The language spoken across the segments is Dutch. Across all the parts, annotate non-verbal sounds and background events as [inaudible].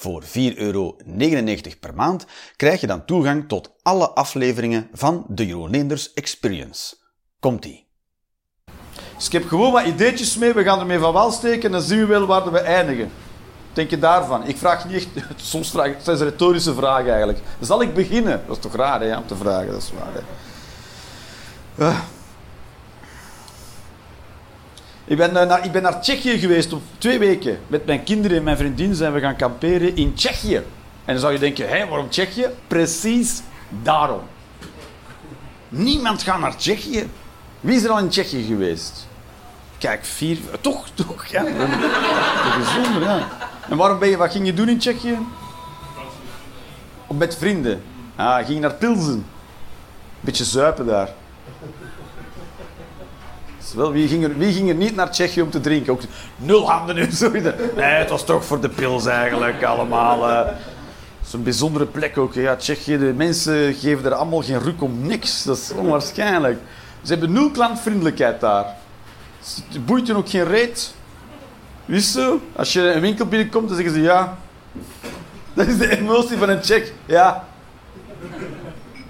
Voor 4,99 euro per maand krijg je dan toegang tot alle afleveringen van de Jeroen Leenders Experience. Komt-ie. Ik heb gewoon wat ideetjes mee. We gaan ermee van wal steken en dan zien we wel waar we eindigen. Denk je daarvan? Ik vraag niet echt... [laughs] Soms vraag ik... Het zijn retorische vragen eigenlijk. Zal ik beginnen? Dat is toch raar hè, om te vragen. Dat is waar hè. Ah. Ik ben, eh, naar, ik ben naar Tsjechië geweest op twee weken. Met mijn kinderen en mijn vriendin zijn we gaan kamperen in Tsjechië. En dan zou je denken, hé, waarom Tsjechië? Precies daarom. Niemand gaat naar Tsjechië. Wie is er al in Tsjechië geweest? Kijk, vier... [laughs] Toch, toch, ja. Bijzonder, ja. En waarom ben je... Wat ging je doen in Tsjechië? Met vrienden. Ah, ging naar Pilsen. Beetje zuipen daar. Wel, wie, ging er, wie ging er niet naar Tsjechië om te drinken? Ook nul handen en zo. [laughs] Nee, het was toch voor de pils eigenlijk allemaal. Uh, Zo'n bijzondere plek ook. Ja, Tsjechië, de mensen geven er allemaal geen ruk om niks. Dat is onwaarschijnlijk. Ze hebben nul klantvriendelijkheid daar. Het boeit je ook geen reet. Wist je? Als je een winkel binnenkomt, dan zeggen ze ja. Dat is de emotie van een Tsjech. Ja.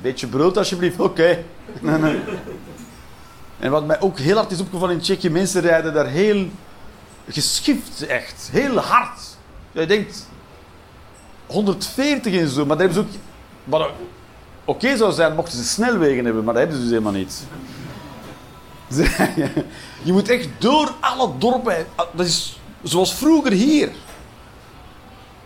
Beetje brood alsjeblieft. Oké. [laughs] Nee, nee. En wat mij ook heel hard is opgevallen in Tsjechië, mensen rijden daar heel geschift, echt. Heel hard. Je denkt 140 en zo, maar daar hebben ze ook... Wat oké zou zijn, mochten ze snelwegen hebben, maar dat hebben ze dus helemaal niet. [laughs] Je moet echt door alle dorpen. Dat is zoals vroeger hier.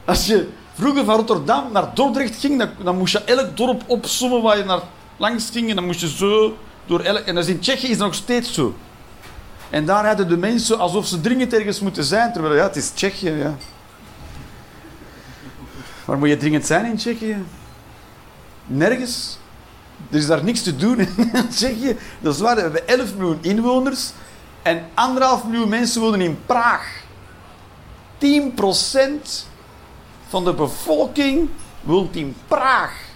Als je vroeger van Rotterdam naar Dordrecht ging, dan, dan moest je elk dorp opzommen waar je naar langs ging. En dan moest je zo door. En dat is in Tsjechië is dat nog steeds zo. En daar hadden de mensen alsof ze dringend ergens moeten zijn. Terwijl, ja, het is Tsjechië, ja. Waar moet je dringend zijn in Tsjechië? Nergens. Er is daar niks te doen [laughs] in Tsjechië. Dat is waar, we hebben 11 miljoen inwoners. En 1,5 miljoen mensen wonen in Praag. 10% van de bevolking woont in Praag.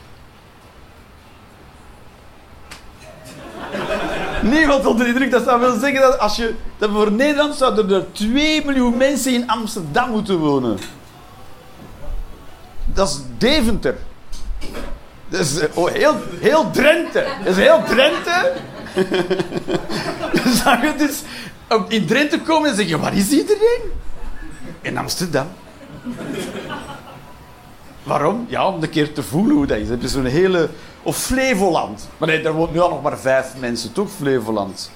Niemand onder de indruk. Dat zou wel zeggen dat als je... Dat voor Nederland zouden er 2 miljoen mensen in Amsterdam moeten wonen. Dat is Deventer. Dat is oh, heel, heel Drenthe. Dat is heel Drenthe. [laughs] Dan je dus in Drenthe komen en zeggen: Waar is iedereen? In Amsterdam. Waarom? Ja, om een keer te voelen hoe dat is. Heb je zo'n hele... Of Flevoland. Maar nee, daar woont nu al nog maar vijf mensen, toch? Flevoland.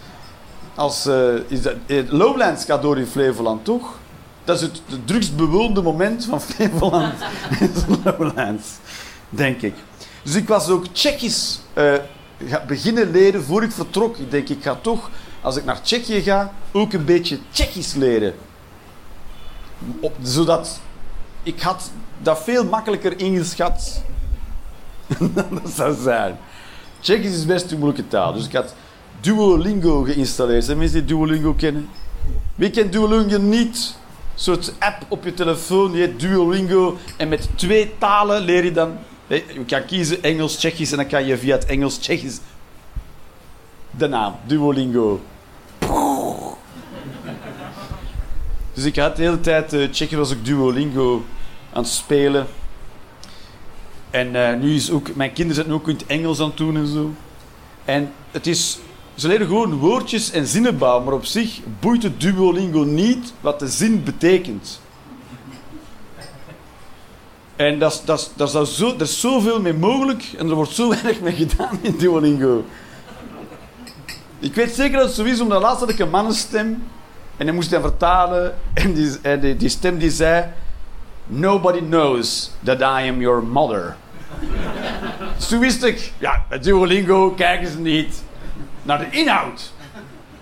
Als, uh, is dat, eh, Lowlands gaat door in Flevoland, toch? Dat is het, drukst bewoonde moment van [laughs] Flevoland. Lowlands, denk ik. Dus ik was ook Tsjechisch uh, beginnen leren voor ik vertrok. Ik denk, ik ga toch, als ik naar Tsjechië ga, ook een beetje Tsjechisch leren. Op, zodat ik had dat veel makkelijker ingeschat [laughs] dat zou zijn. Tsjechisch is best een moeilijke taal. Dus ik had Duolingo geïnstalleerd. Zijn mensen die Duolingo kennen? Wie kent Duolingo niet? Een soort app op je telefoon, die heet Duolingo. En met twee talen leer je dan... Je kan kiezen Engels, Tsjechisch en dan kan je via het Engels, Tsjechisch... De naam, Duolingo. Dus ik had de hele tijd... Uh, Tsjechisch was ook Duolingo aan het spelen. En uh, nu is ook, mijn kinderen zijn ook in het Engels aan het doen en zo. En het is, ze leren gewoon woordjes en zinnen bouwen, maar op zich boeit het Duolingo niet wat de zin betekent. En dat, dat, dat is zo, is zoveel mee mogelijk en er wordt zo [laughs] weinig mee gedaan in Duolingo. Ik weet zeker dat het zo is, omdat laatst had ik een mannenstem en hij moest hij vertalen en, die, en die, die stem die zei... Nobody knows that I am your mother. [laughs] dus wist ik, ja, met Duolingo kijken ze niet naar de inhoud.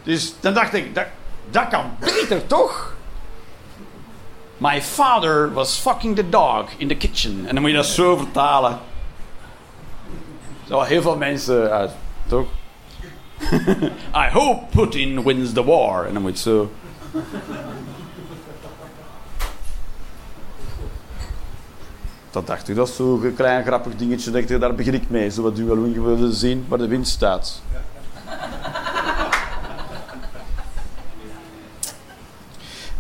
Dus dan dacht ik, dat, dat kan beter toch? My father was fucking the dog in the kitchen. En dan moet je dat zo vertalen. Zo heel veel mensen uit. Toch? [laughs] I hope Putin wins the war. En dan moet je zo... Dat dacht ik, dat is zo'n klein grappig dingetje. Dacht ik, daar begin ik mee. Zo wat wel willen zien waar de wind staat.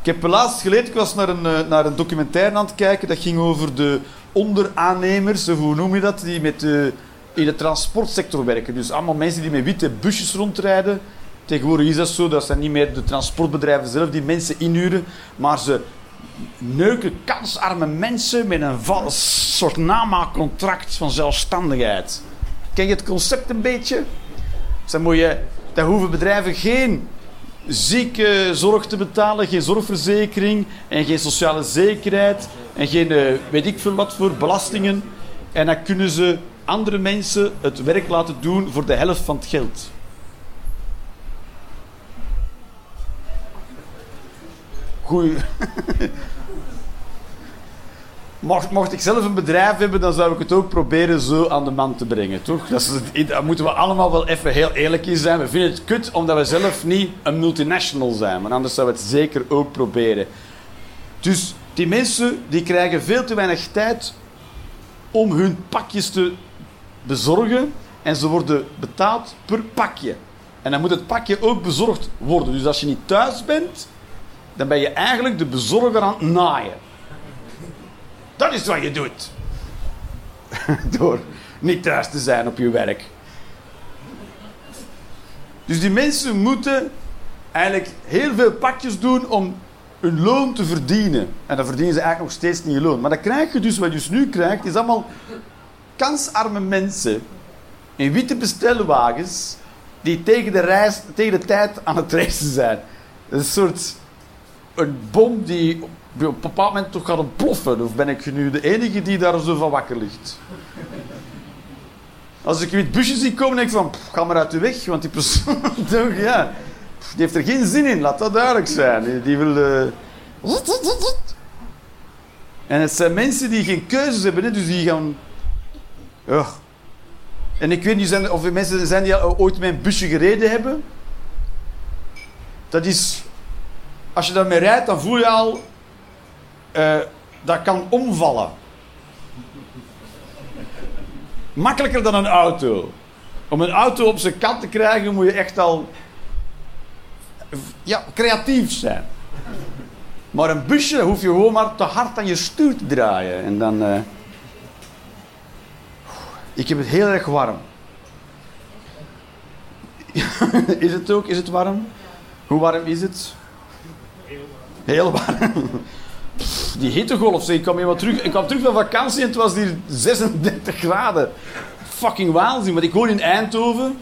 Ik heb laatst geleden, ik was naar een, eh, naar een documentaire aan het kijken. Dat ging over de onderaannemers, of hoe noem je dat, die met de, in de transportsector werken. Dus allemaal mensen die met witte busjes rondrijden. Tegenwoordig is dat zo, dat zijn niet meer de transportbedrijven zelf die mensen inhuren, maar ze neuken kansarme mensen met een vals soort namaakcontract van zelfstandigheid. Ken je het concept een beetje? Dan moet je, daar hoeven bedrijven geen ziekenzorg te betalen, geen zorgverzekering en geen sociale zekerheid en geen eh, weet ik veel wat voor belastingen. En dan kunnen ze andere mensen het werk laten doen voor de helft van het geld. Mocht, mocht ik zelf een bedrijf hebben, dan zou ik het ook proberen zo aan de man te brengen, toch? Dat moeten we allemaal wel even heel eerlijk in zijn. We vinden het kut omdat we zelf niet een multinational zijn, maar anders zouden we het zeker ook proberen. Dus die mensen die krijgen veel te weinig tijd om hun pakjes te bezorgen en ze worden betaald per pakje. En dan moet het pakje ook bezorgd worden. Dus als je niet thuis bent, dan ben je eigenlijk de bezorger aan het naaien. Dat is wat je doet. [laughs] Door niet thuis te zijn op je werk. Dus die mensen moeten eigenlijk heel veel pakjes doen om hun loon te verdienen. En dan verdienen ze eigenlijk nog steeds niet je loon. Maar dan krijg je dus, wat je dus nu krijgt, is allemaal kansarme mensen in witte bestelwagens die tegen de, reis, tegen de tijd aan het reizen zijn. Een soort een bom die op een bepaald moment toch gaat ontploffen. Of ben ik nu de enige die daar zo van wakker ligt? Als ik wit busje zie komen, denk ik van, ga maar uit de weg. Want die persoon, [laughs] ja, die heeft er geen zin in, laat dat duidelijk zijn. Die, wil... Uh... En het zijn mensen die geen keuzes hebben, dus die gaan... Ja. En ik weet niet of er mensen zijn die ooit met een busje gereden hebben. Dat is als je daarmee rijdt, dan voel je al... Uh, dat kan omvallen. Makkelijker dan een auto. Om een auto op zijn kant te krijgen, moet je echt al... Ja, creatief zijn. Maar een busje hoef je gewoon maar te hard aan je stuur te draaien. En dan... Uh... Ik heb het heel erg warm. [laughs] is het ook? Is het warm? Hoe warm is het? Heel warm. Die hittegolf, ik kwam helemaal terug. Ik kwam terug van vakantie en het was hier 36 graden. Fucking waanzin, want ik woon in Eindhoven.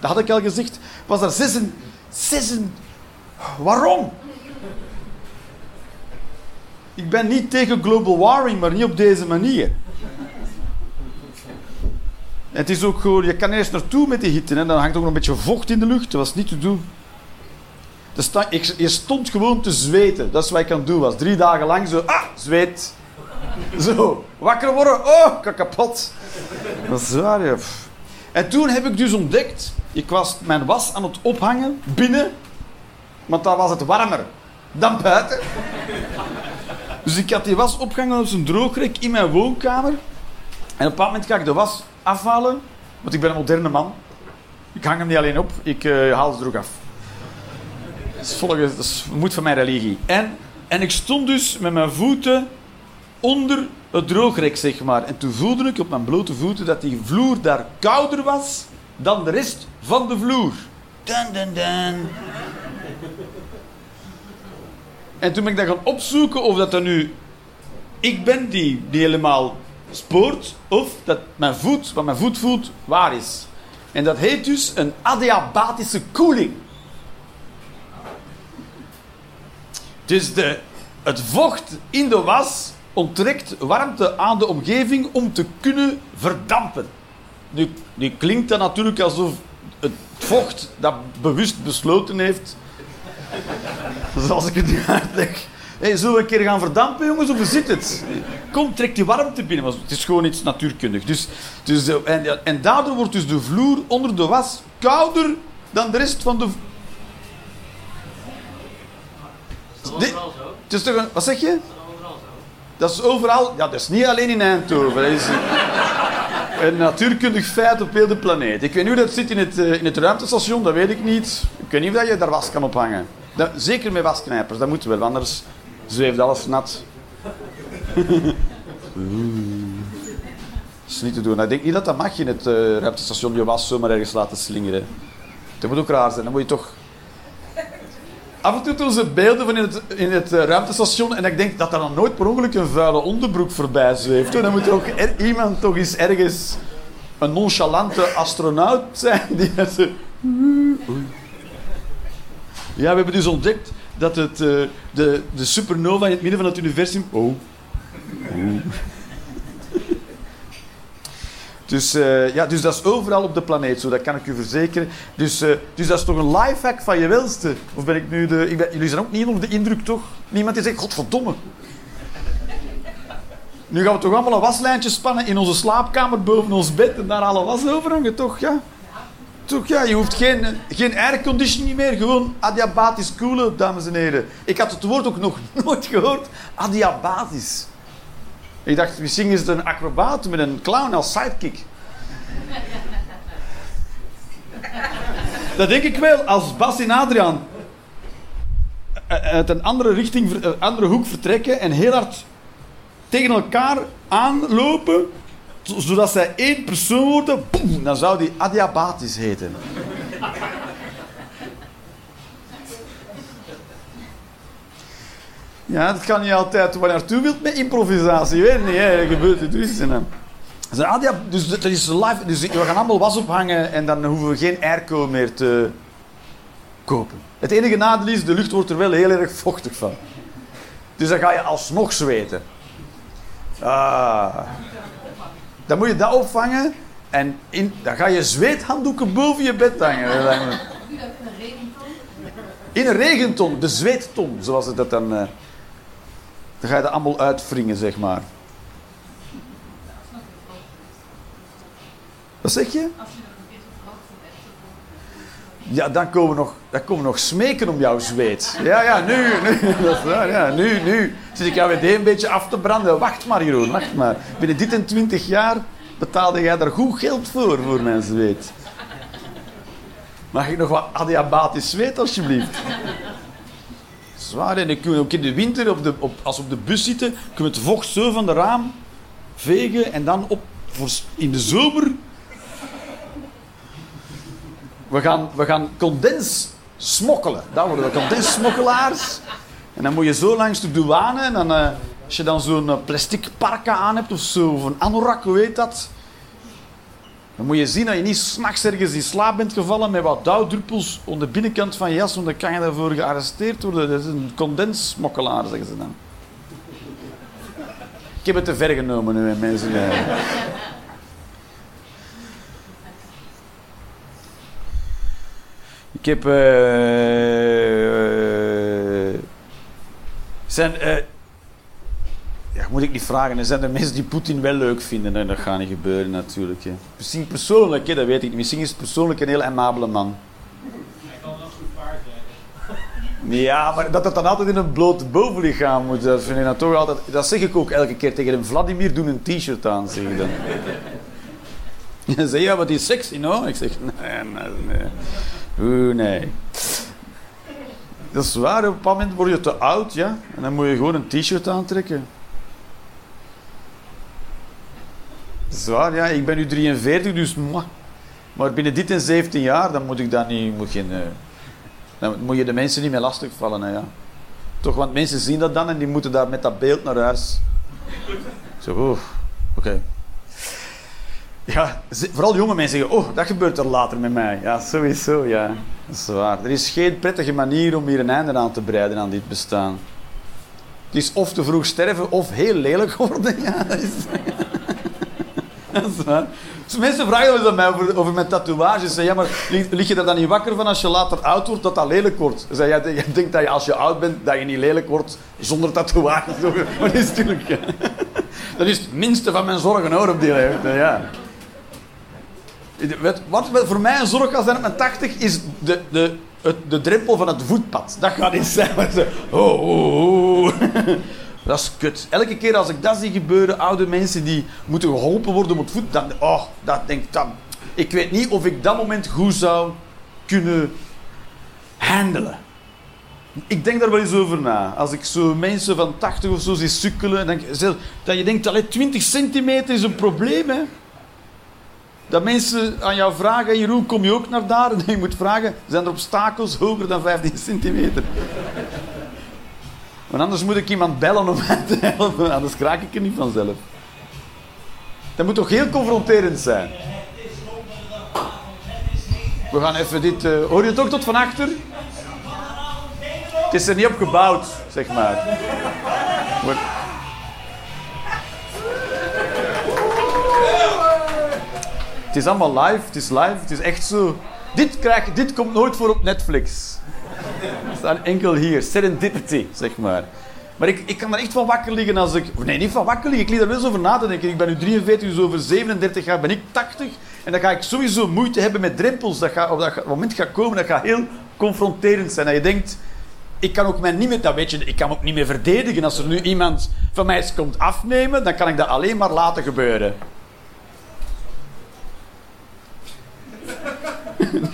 Dat had ik al gezegd. Was daar 6 6 Waarom? Ik ben niet tegen global warming, maar niet op deze manier. Het is ook gewoon, je kan eerst naartoe met die hitte. En dan hangt ook nog een beetje vocht in de lucht. Dat was niet te doen. Ik, je stond gewoon te zweten. Dat is wat ik aan het doen was. Drie dagen lang zo, ah, zweet. Zo, wakker worden. Oh, ik kapot. Dat is waar. En toen heb ik dus ontdekt, ik was mijn was aan het ophangen binnen, want daar was het warmer dan buiten. Dus ik had die was opgehangen op zijn droogrek in mijn woonkamer. En op een moment ga ik de was afhalen, want ik ben een moderne man. Ik hang hem niet alleen op, ik uh, haal ze er ook af. Dat is, volgens, dat is, moet van mijn religie. En, en ik stond dus met mijn voeten onder het droogrek, zeg maar. En toen voelde ik op mijn blote voeten dat die vloer daar kouder was dan de rest van de vloer. Dun, dun, dun. En toen ben ik dan gaan opzoeken of dat er nu ik ben die, die helemaal spoort, of dat mijn voet, wat mijn voet voelt, waar is. En dat heet dus een adiabatische koeling. Dus de, het vocht in de was onttrekt warmte aan de omgeving om te kunnen verdampen. Nu, klinkt dat natuurlijk alsof het vocht dat bewust besloten heeft, zoals ik het nu uitleg, Hey, zullen we een keer gaan verdampen, jongens, of hoe zit het? Kom, trek die warmte binnen. Het is gewoon iets natuurkundig. Dus, dus, de- en, en daardoor wordt dus de vloer onder de was kouder dan de rest van de... v- Dit- Overal zo. het is toch een, wat zeg je? Overal zo. Dat is overal... Ja, dat is niet alleen in Eindhoven. Dat is een natuurkundig feit op heel de planeet. Ik weet niet hoe dat zit in het, eh, in het ruimtestation, dat weet ik niet. Ik weet niet of dat je daar was kan ophangen. Dat, zeker met wasknijpers, dat moet wel, anders zweeft alles nat. [laughs] Dat is niet te doen. Ik denk niet dat dat mag in het eh, ruimtestation, je was zomaar ergens laten slingeren. Dat moet ook raar zijn, dan moet je toch... Af en toe doen ze beelden van in het, in het eh, ruimtestation en ik denk dat er dan nooit per ongeluk een vuile onderbroek voorbij zweeft. Dan moet ook er- iemand toch eens ergens een nonchalante astronaut zijn die [laughs] zo... Ja, we hebben dus ontdekt dat het, eh, de, de supernova in het midden van het universum... Oh. Oh. Dus, eh, ja, dus dat is overal op de planeet zo, dat kan ik u verzekeren. Dus, eh, dus dat is toch een lifehack van je welste? Of ben ik nu de... Ik ben, jullie zijn ook niet onder de indruk, toch? Niemand die zegt, godverdomme. Nu gaan we toch allemaal een waslijntje spannen in onze slaapkamer boven ons bed en daar alle was over hangen, toch? Ja? Toch, ja, je hoeft geen, geen airconditioning meer, gewoon adiabatisch koelen, dames en heren. Ik had het woord ook nog [laughs] nooit gehoord, adiabatisch. Ik dacht, misschien is het een acrobaat met een clown als sidekick. Dat denk ik wel, als Bas en Adriaan eh, uit een andere richting, ver- eh, andere hoek vertrekken en heel hard tegen elkaar aanlopen, zo- zodat zij één persoon worden, dan zou die adiabatisch heten. Ja, dat kan niet altijd waar je naartoe wilt met improvisatie. Je weet niet, hè. gebeurt het dus. En, dus, ah, ja, dus dat is live. Dus we gaan allemaal was ophangen en dan hoeven we geen airco meer te kopen. Het enige nadeel is, de lucht wordt er wel heel erg vochtig van. Dus dan ga je alsnog zweten. Ah. Dan moet je dat opvangen en in, dan ga je zweethanddoeken boven je bed hangen. Dat lijkt me- In een regenton, de zweetton, zoals het dat dan. Dan ga je dat allemaal uitwringen, zeg maar. Wat zeg je? Ja, dan komen we nog, dan komen we nog smeken om jouw zweet. Ja, ja, nu, nu, dat is waar, ja, nu, nu zit ik jou weer een beetje af te branden. Wacht maar, Jeroen, wacht maar. Binnen dit en twintig jaar betaalde jij daar goed geld voor, voor mijn zweet. Mag ik nog wat adiabatisch zweet, alsjeblieft? En dan kunnen we ook in de winter, op de, op, als we op de bus zitten, kunnen we het vocht zo van de raam vegen en dan op, voor, in de zomer we gaan, we gaan condens smokkelen. Dat worden we condenssmokkelaars. En dan moet je zo langs de douane. En dan, eh, als je dan zo'n eh, plastic parka aan hebt of zo, of een anorak, hoe heet dat? Dan moet je zien dat je niet s'nachts ergens in slaap bent gevallen met wat dauwdruppels op de binnenkant van je jas, want dan kan je daarvoor gearresteerd worden. Dat is een condenssmokkelaar, zeggen ze dan. Ik heb het te ver genomen nu, mensen. Ik heb. eh, zijn. eh, moet ik niet vragen. Er zijn er mensen die Poetin wel leuk vinden. En dat gaat niet gebeuren natuurlijk. Hè. Misschien persoonlijk, dat weet ik niet. Misschien is persoonlijk een heel amabele man. Hij kan wel goed paard. Ja, maar dat het dan altijd in een bloot bovenlichaam moet, dat vind ik dan toch altijd... Dat zeg ik ook elke keer tegen hem. Vladimir, doe een t-shirt aan, zeg ik dan. [laughs] Hij ja, wat is sexy, no? Ik zeg, nee, nee, nee. Oeh, nee. Dat is waar, op een moment word je te oud, ja. En dan moet je gewoon een t-shirt aantrekken. Dat is waar, ja. Ik ben nu 43, dus... Maar binnen dit en 17 jaar, dan moet ik dat niet... Moet geen, eh, dan moet je de mensen niet meer lastigvallen, hè, ja. Toch, want mensen zien dat dan en die moeten daar met dat beeld naar huis. Zo, oeh, oké. Ja, vooral jonge mensen zeggen, oh, dat gebeurt er later met mij. Ja, sowieso, ja. Dat is waar. Er is geen prettige manier om hier een einde aan te breiden aan dit bestaan. Het is of te vroeg sterven of heel lelijk [laughs] worden. Ja, dat is... [laughs] Dat is. Dus mensen vragen wel mij over, mijn tatoeages. Ze zeggen, ja, maar lig, je er dan niet wakker van als je later oud wordt, dat dat lelijk wordt? Ze zeggen, ja, jij denkt dat je als je oud bent, dat je niet lelijk wordt zonder tatoeages. [laughs] Dat is natuurlijk... Dat is het minste van mijn zorgen hoor, op die leeftijd. Ja. Wat voor mij een zorg kan zijn op mijn 80 is de, de, het, de drempel van het voetpad. Dat gaat niet zijn. Oh, oh, oh. Dat is kut. Elke keer als ik dat zie gebeuren, oude mensen die moeten geholpen worden op voet, dan, oh, dat denk ik dan. Ik weet niet of ik dat moment goed zou kunnen handelen. Ik denk daar wel eens over na. Als ik zo mensen van 80 of zo zie sukkelen, dan, dat je denkt, allee, 20 centimeter is een probleem, hè. Dat mensen aan jou vragen, Jeroen, kom je ook naar daar? [laughs] En je moet vragen, zijn er obstakels hoger dan 15 centimeter? Want anders moet ik iemand bellen om mij [laughs] te helpen, anders raak ik er niet vanzelf. Dat moet toch heel confronterend zijn? We gaan even dit... eh, hoor je het ook tot van achter? Het is er niet op gebouwd, zeg maar. Wordt- Het is allemaal live, het is live, het is echt zo. Dit, krijg, dit komt nooit voor op Netflix. Het staat enkel hier, serendipity, zeg maar. Maar ik, ik kan er echt van wakker liggen als ik... Nee, niet van wakker liggen, ik liet er wel eens over na te denken. Ik ben nu 43, dus over 37 jaar ben ik 80. En dan ga ik sowieso moeite hebben met drempels. Dat, gaat, op dat moment gaat komen, dat gaat heel confronterend zijn. Dat je denkt, ik kan ook mij niet meer... Dat weet je, ik kan ook niet meer verdedigen. Als er nu iemand van mij komt afnemen, dan kan ik dat alleen maar laten gebeuren. [laughs]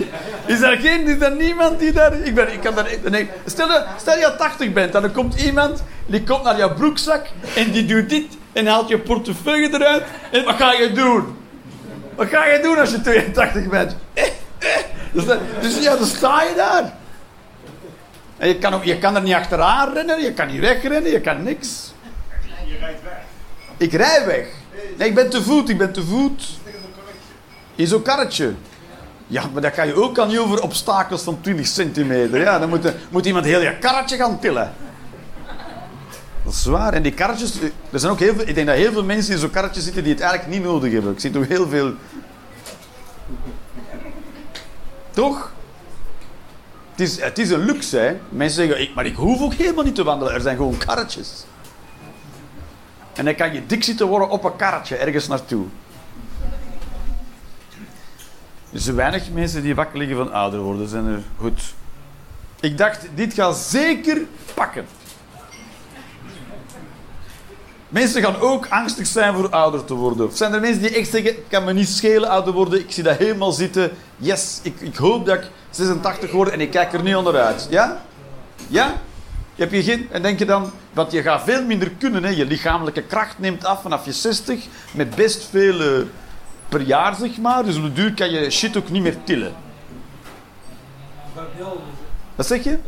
Is er geen, is er niemand die daar... Ik, ben, ik kan daar nee. Stel, je- stel je 80 bent en er komt iemand, die komt naar jouw broekzak en die doet dit en haalt je portefeuille eruit. En wat ga je doen? Wat ga je doen als je 82 bent? [laughs] Dus, dat- dus ja, dan sta je daar. En je kan, ook, je kan er niet achteraan rennen, je kan niet wegrennen, je kan niks. Je rijdt weg. Ik rij weg. Nee, ik ben te voet, ik ben te voet. In zo'n karretje. Ja, maar dat kan je ook niet over obstakels van 20 centimeter. Ja, dan moet, moet iemand heel je karretje gaan tillen. Dat is waar. En die karretjes... Er zijn ook heel veel, ik denk dat heel veel mensen in zo'n karretje zitten die het eigenlijk niet nodig hebben. Ik zie toch heel veel... Toch? Het is, het is een luxe, hè. Mensen zeggen, ik, maar ik hoef ook helemaal niet te wandelen. Er zijn gewoon karretjes. En dan kan je dik zitten worden op een karretje ergens naartoe. Er zijn weinig mensen die wakker liggen van ouder worden. Zijn er goed. Ik dacht, dit gaat zeker pakken. Mensen gaan ook angstig zijn voor ouder te worden. Of zijn er mensen die echt zeggen, kan me niet schelen ouder worden. Ik zie dat helemaal zitten. Yes, ik, ik hoop dat ik 86 word en ik kijk er niet onderuit. Ja? Ja? Heb je geen... En denk je dan... Want je gaat veel minder kunnen. Hè? Je lichamelijke kracht neemt af vanaf je 60. Met best veel eh, per jaar, zeg maar. Dus op de duur kan je shit ook niet meer tillen. Wat zeg je?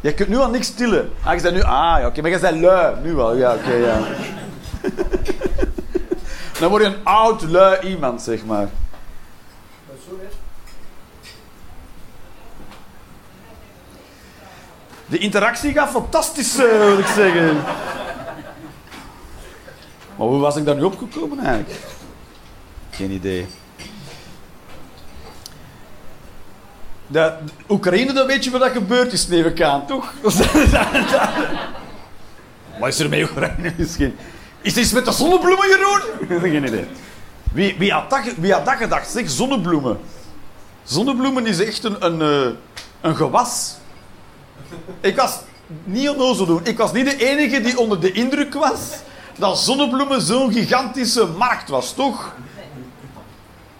Je kunt nu al niks tillen. Ah, je zei nu... Ah, ja, oké. Maar je zei lui. Nu wel. Ja, oké, ja. [laughs] Dan word je een oud, lui iemand, zeg maar. De interactie gaat fantastisch, eh, wil ik zeggen. Maar hoe was ik daar nu opgekomen eigenlijk? Geen idee. De, de Oekraïne, dan weet je wat dat gebeurd is, neem ik aan, toch? [laughs] Wat is er met Oekraïne [laughs] misschien? Is het iets met de zonnebloemen, Jeroen? [laughs] Geen idee. Wie, wie, had dat, wie had dat gedacht? Zeg, zonnebloemen. Zonnebloemen is echt een, een, eh, een gewas. Ik was niet onnozel doen. Ik was niet de enige die onder de indruk was dat zonnebloemen zo'n gigantische markt was, toch?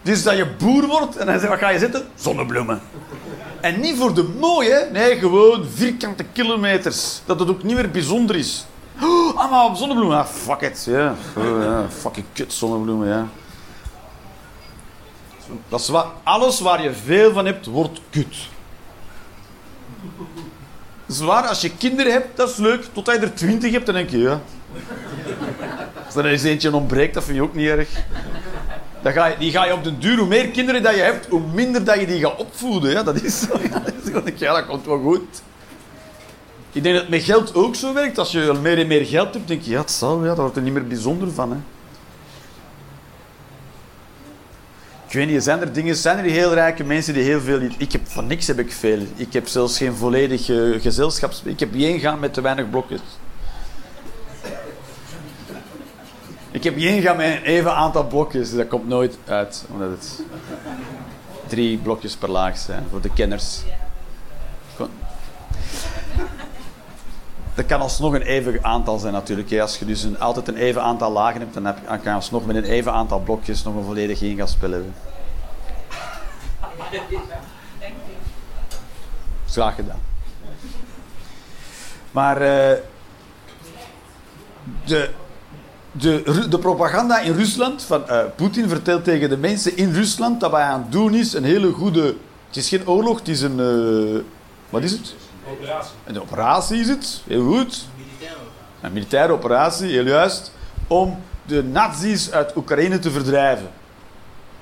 Dus dat je boer wordt en dan zeg wat ga je zitten? Zonnebloemen. En niet voor de mooie, nee, gewoon vierkante kilometers. Dat het ook niet meer bijzonder is. Oh, allemaal zonnebloemen. Ah, fuck it. Ja. Oh, ja. Fucking kut zonnebloemen, ja. Dat is alles waar je veel van hebt, wordt kut. Zwaar, als je kinderen hebt, dat is leuk. Totdat je er twintig hebt, dan denk je, ja. Als er eens eentje ontbreekt, dat vind je ook niet erg. Ga je, die ga je op den duur, hoe meer kinderen dat je hebt, hoe minder dat je die gaat opvoeden. Ja, dat is zo. [laughs] Ja, dat, ja, dat komt wel goed. Ik denk dat het met geld ook zo werkt. Als je meer en meer geld hebt, denk je, ja, het zal, ja, daar wordt er niet meer bijzonder van. Hè. Ik weet niet, zijn er dingen, zijn er heel rijke mensen die heel veel... Ik heb van niks heb ik veel. Ik heb zelfs geen volledig gezelschap. Ik heb één gaan met te weinig blokjes. Ik heb één gaan een even aantal blokjes. Dat komt nooit uit, omdat het drie blokjes per laag zijn voor de kenners. Dat kan alsnog een even aantal zijn natuurlijk. Als je dus een, altijd een even aantal lagen hebt, dan, heb, kan je alsnog met een even aantal blokjes nog een volledig ingaspel hebben. Graag gedaan. Maar eh, de, de, de propaganda in Rusland van eh, Poetin vertelt tegen de mensen in Rusland dat wat hij aan het doen is een hele goede. Het is geen oorlog, het is een. eh, wat is het? Operatie. Een operatie is het, heel goed. Militair ook. Een militaire operatie, heel juist. Om de nazi's uit Oekraïne te verdrijven.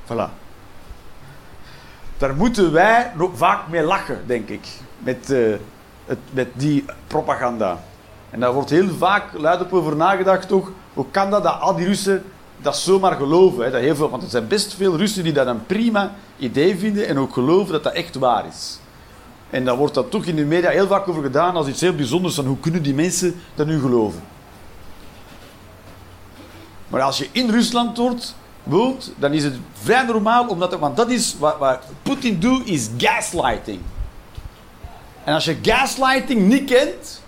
Voilà. Daar moeten wij nog vaak mee lachen, denk ik. Met, eh, het, met die propaganda. En daar wordt heel vaak luidop over nagedacht toch. Hoe kan dat dat al die Russen dat zomaar geloven? Hè? Dat heel veel, want er zijn best veel Russen die dat een prima idee vinden en ook geloven dat dat echt waar is. En daar wordt dat toch in de media heel vaak over gedaan als iets heel bijzonders. Van hoe kunnen die mensen dat nu geloven? Maar als je in Rusland wordt, woont, dan is het vrij normaal. Omdat, want dat is wat, wat Poetin doet, is gaslighting. En als je gaslighting niet kent,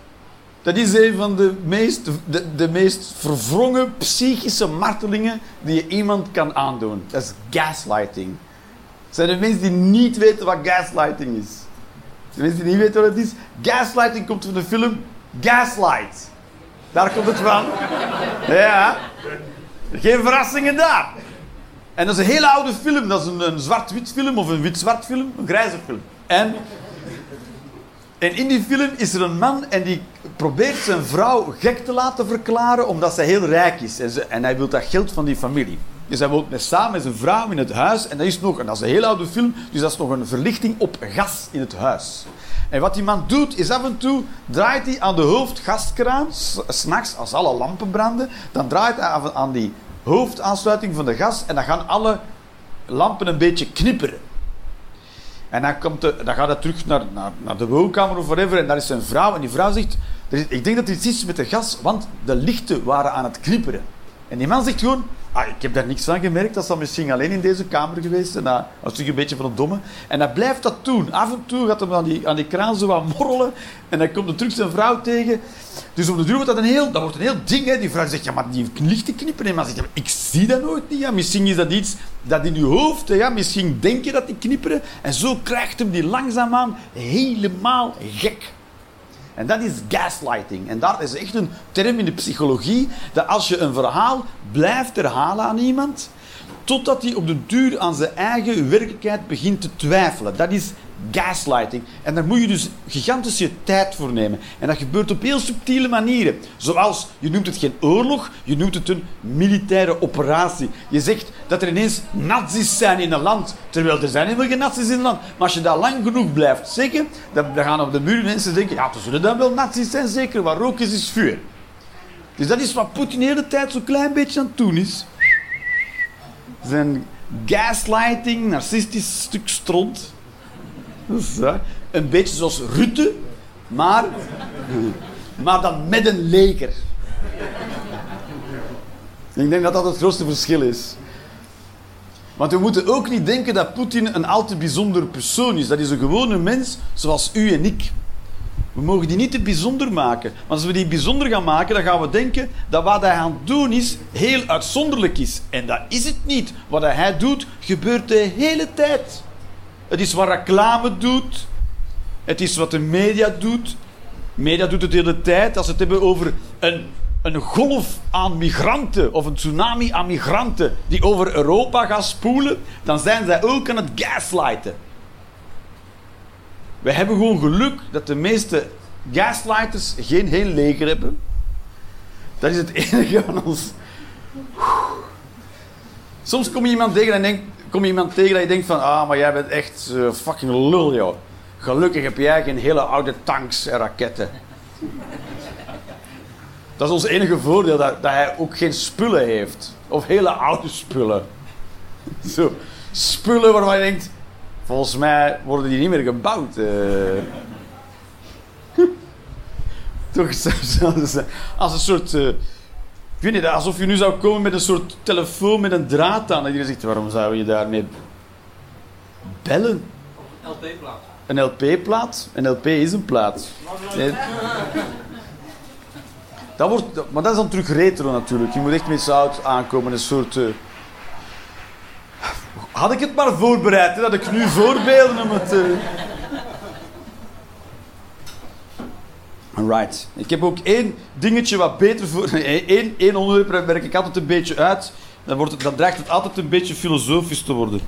dat is een van de meest, de, de meest verwrongen psychische martelingen die je iemand kan aandoen. Dat is gaslighting. Het zijn de mensen die niet weten wat gaslighting is. De mensen die niet weten wat het is. Gaslighting komt van de film Gaslight. Daar komt het van. Ja. Geen verrassingen daar. En dat is een hele oude film. Dat is een, een zwart-wit film of een wit-zwart film. Een grijze film. En, en in die film is er een man en die probeert zijn vrouw gek te laten verklaren omdat zij heel rijk is. En, en hij wil dat geld van die familie. Dus hij woont met, samen met zijn vrouw in het huis. En dat is nog, en dat is een hele oude film, dus dat is nog een verlichting op gas in het huis. En wat die man doet, is af en toe draait hij aan de hoofdgaskraan, s'nachts als alle lampen branden, dan draait hij aan die hoofdaansluiting van de gas en dan gaan alle lampen een beetje knipperen. En dan, komt dan gaat hij terug naar, naar, naar de woonkamer of whatever en daar is zijn vrouw en die vrouw zegt, ik denk dat er iets is met de gas, want de lichten waren aan het knipperen. En die man zegt gewoon, ah, ik heb daar niks van gemerkt, dat zal misschien alleen in deze kamer geweest. Nou, dat is toch een beetje van het domme. En hij blijft dat doen. Af en toe gaat hij aan die, aan die kraan zo wat morrelen en dan komt er terug zijn vrouw tegen. Dus op de duur wordt dat een heel, dat wordt een heel ding. Hè. Die vrouw zegt, ja, maar die lichten knipperen. En man zegt, ja, ik zie dat nooit niet. Misschien is dat iets dat in je hoofd, ja, misschien denk je dat die knipperen. En zo krijgt hem die langzaamaan helemaal gek. En dat is gaslighting. En dat is echt een term in de psychologie, dat als je een verhaal blijft herhalen aan iemand, totdat hij op de duur aan zijn eigen werkelijkheid begint te twijfelen. Dat is gaslighting. En daar moet je dus gigantische tijd voor nemen. En dat gebeurt op heel subtiele manieren. Zoals, je noemt het geen oorlog, je noemt het een militaire operatie. Je zegt dat er ineens nazi's zijn in een land, terwijl er zijn helemaal geen nazi's in een land. Maar als je dat lang genoeg blijft zeggen, dan, gaan op de muur mensen denken, ja, er zullen dan wel nazi's zijn, zeker. Waar rook is, is vuur. Dus dat is wat Poetin de hele tijd zo'n klein beetje aan het doen is. Zijn gaslighting, narcistisch stuk stront. Een beetje zoals Rutte, maar, maar dan met een leger. Ik denk dat dat het grootste verschil is. Want we moeten ook niet denken dat Poetin een al te bijzonder persoon is. Dat is een gewone mens zoals u en ik. We mogen die niet te bijzonder maken. Want als we die bijzonder gaan maken, dan gaan we denken dat wat hij aan het doen is heel uitzonderlijk is. En dat is het niet. Wat hij doet, gebeurt de hele tijd. Het is wat reclame doet. Het is wat de media doet. Media doet het de hele tijd. Als ze het hebben over een, een golf aan migranten of een tsunami aan migranten die over Europa gaat spoelen, dan zijn zij ook aan het gaslighten. We hebben gewoon geluk dat de meeste gaslighters geen heel leger hebben. Dat is het [laughs] enige aan ons. Soms kom je iemand tegen en denk, kom je iemand tegen dat je denkt van, ah, maar jij bent echt eh, fucking lul, joh. Gelukkig heb jij geen hele oude tanks en raketten. Dat is ons enige voordeel, dat, dat hij ook geen spullen heeft. Of hele oude spullen. [laughs] Zo. spullen waarvan je denkt... Volgens mij worden die niet meer gebouwd. eh. [laughs] Toch als een soort... eh, ik weet niet, alsof je nu zou komen met een soort telefoon met een draad aan. En je zegt, waarom zou je daarmee bellen? LP-plaat. Een LP-plaat? Een LP is een plaat. Nee. Dat wordt, maar dat is dan terug retro natuurlijk. Je moet echt met zout aankomen. Een soort... eh, Had ik het maar voorbereid, hè, dat ik nu voorbeelden om het... eh. Alright. Ik heb ook één dingetje wat beter voor... Nee, [laughs] één, één onderwerp werk ik altijd een beetje uit. Dan, wordt het, dan dreigt het altijd een beetje filosofisch te worden.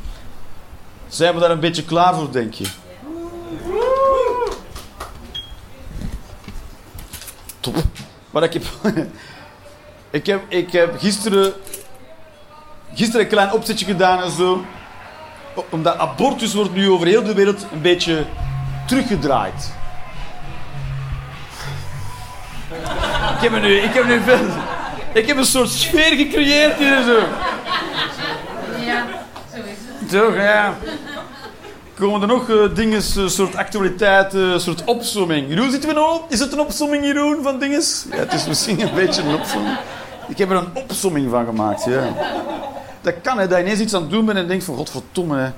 Zijn we daar een beetje klaar voor, denk je? Top. Maar ik heb... [laughs] ik heb, ik heb gisteren... Gisteren een klein opzetje gedaan en zo. Omdat abortus wordt nu over heel de wereld een beetje teruggedraaid. Ik heb er nu... Ik heb nu veel... Ik heb een soort sfeer gecreëerd hier zo. Ja, zo is het. Toch, ja. Komen er nog eh, dingen, een soort actualiteiten, een soort opsomming. Jeroen, zitten we nog op? Is het een opsomming, Jeroen, van dingen? Ja, het is misschien een beetje een opsomming. Ik heb er een opsomming van gemaakt, ja. Dat kan, hè, dat je ineens iets aan het doen bent en denkt van, godverdomme, hè.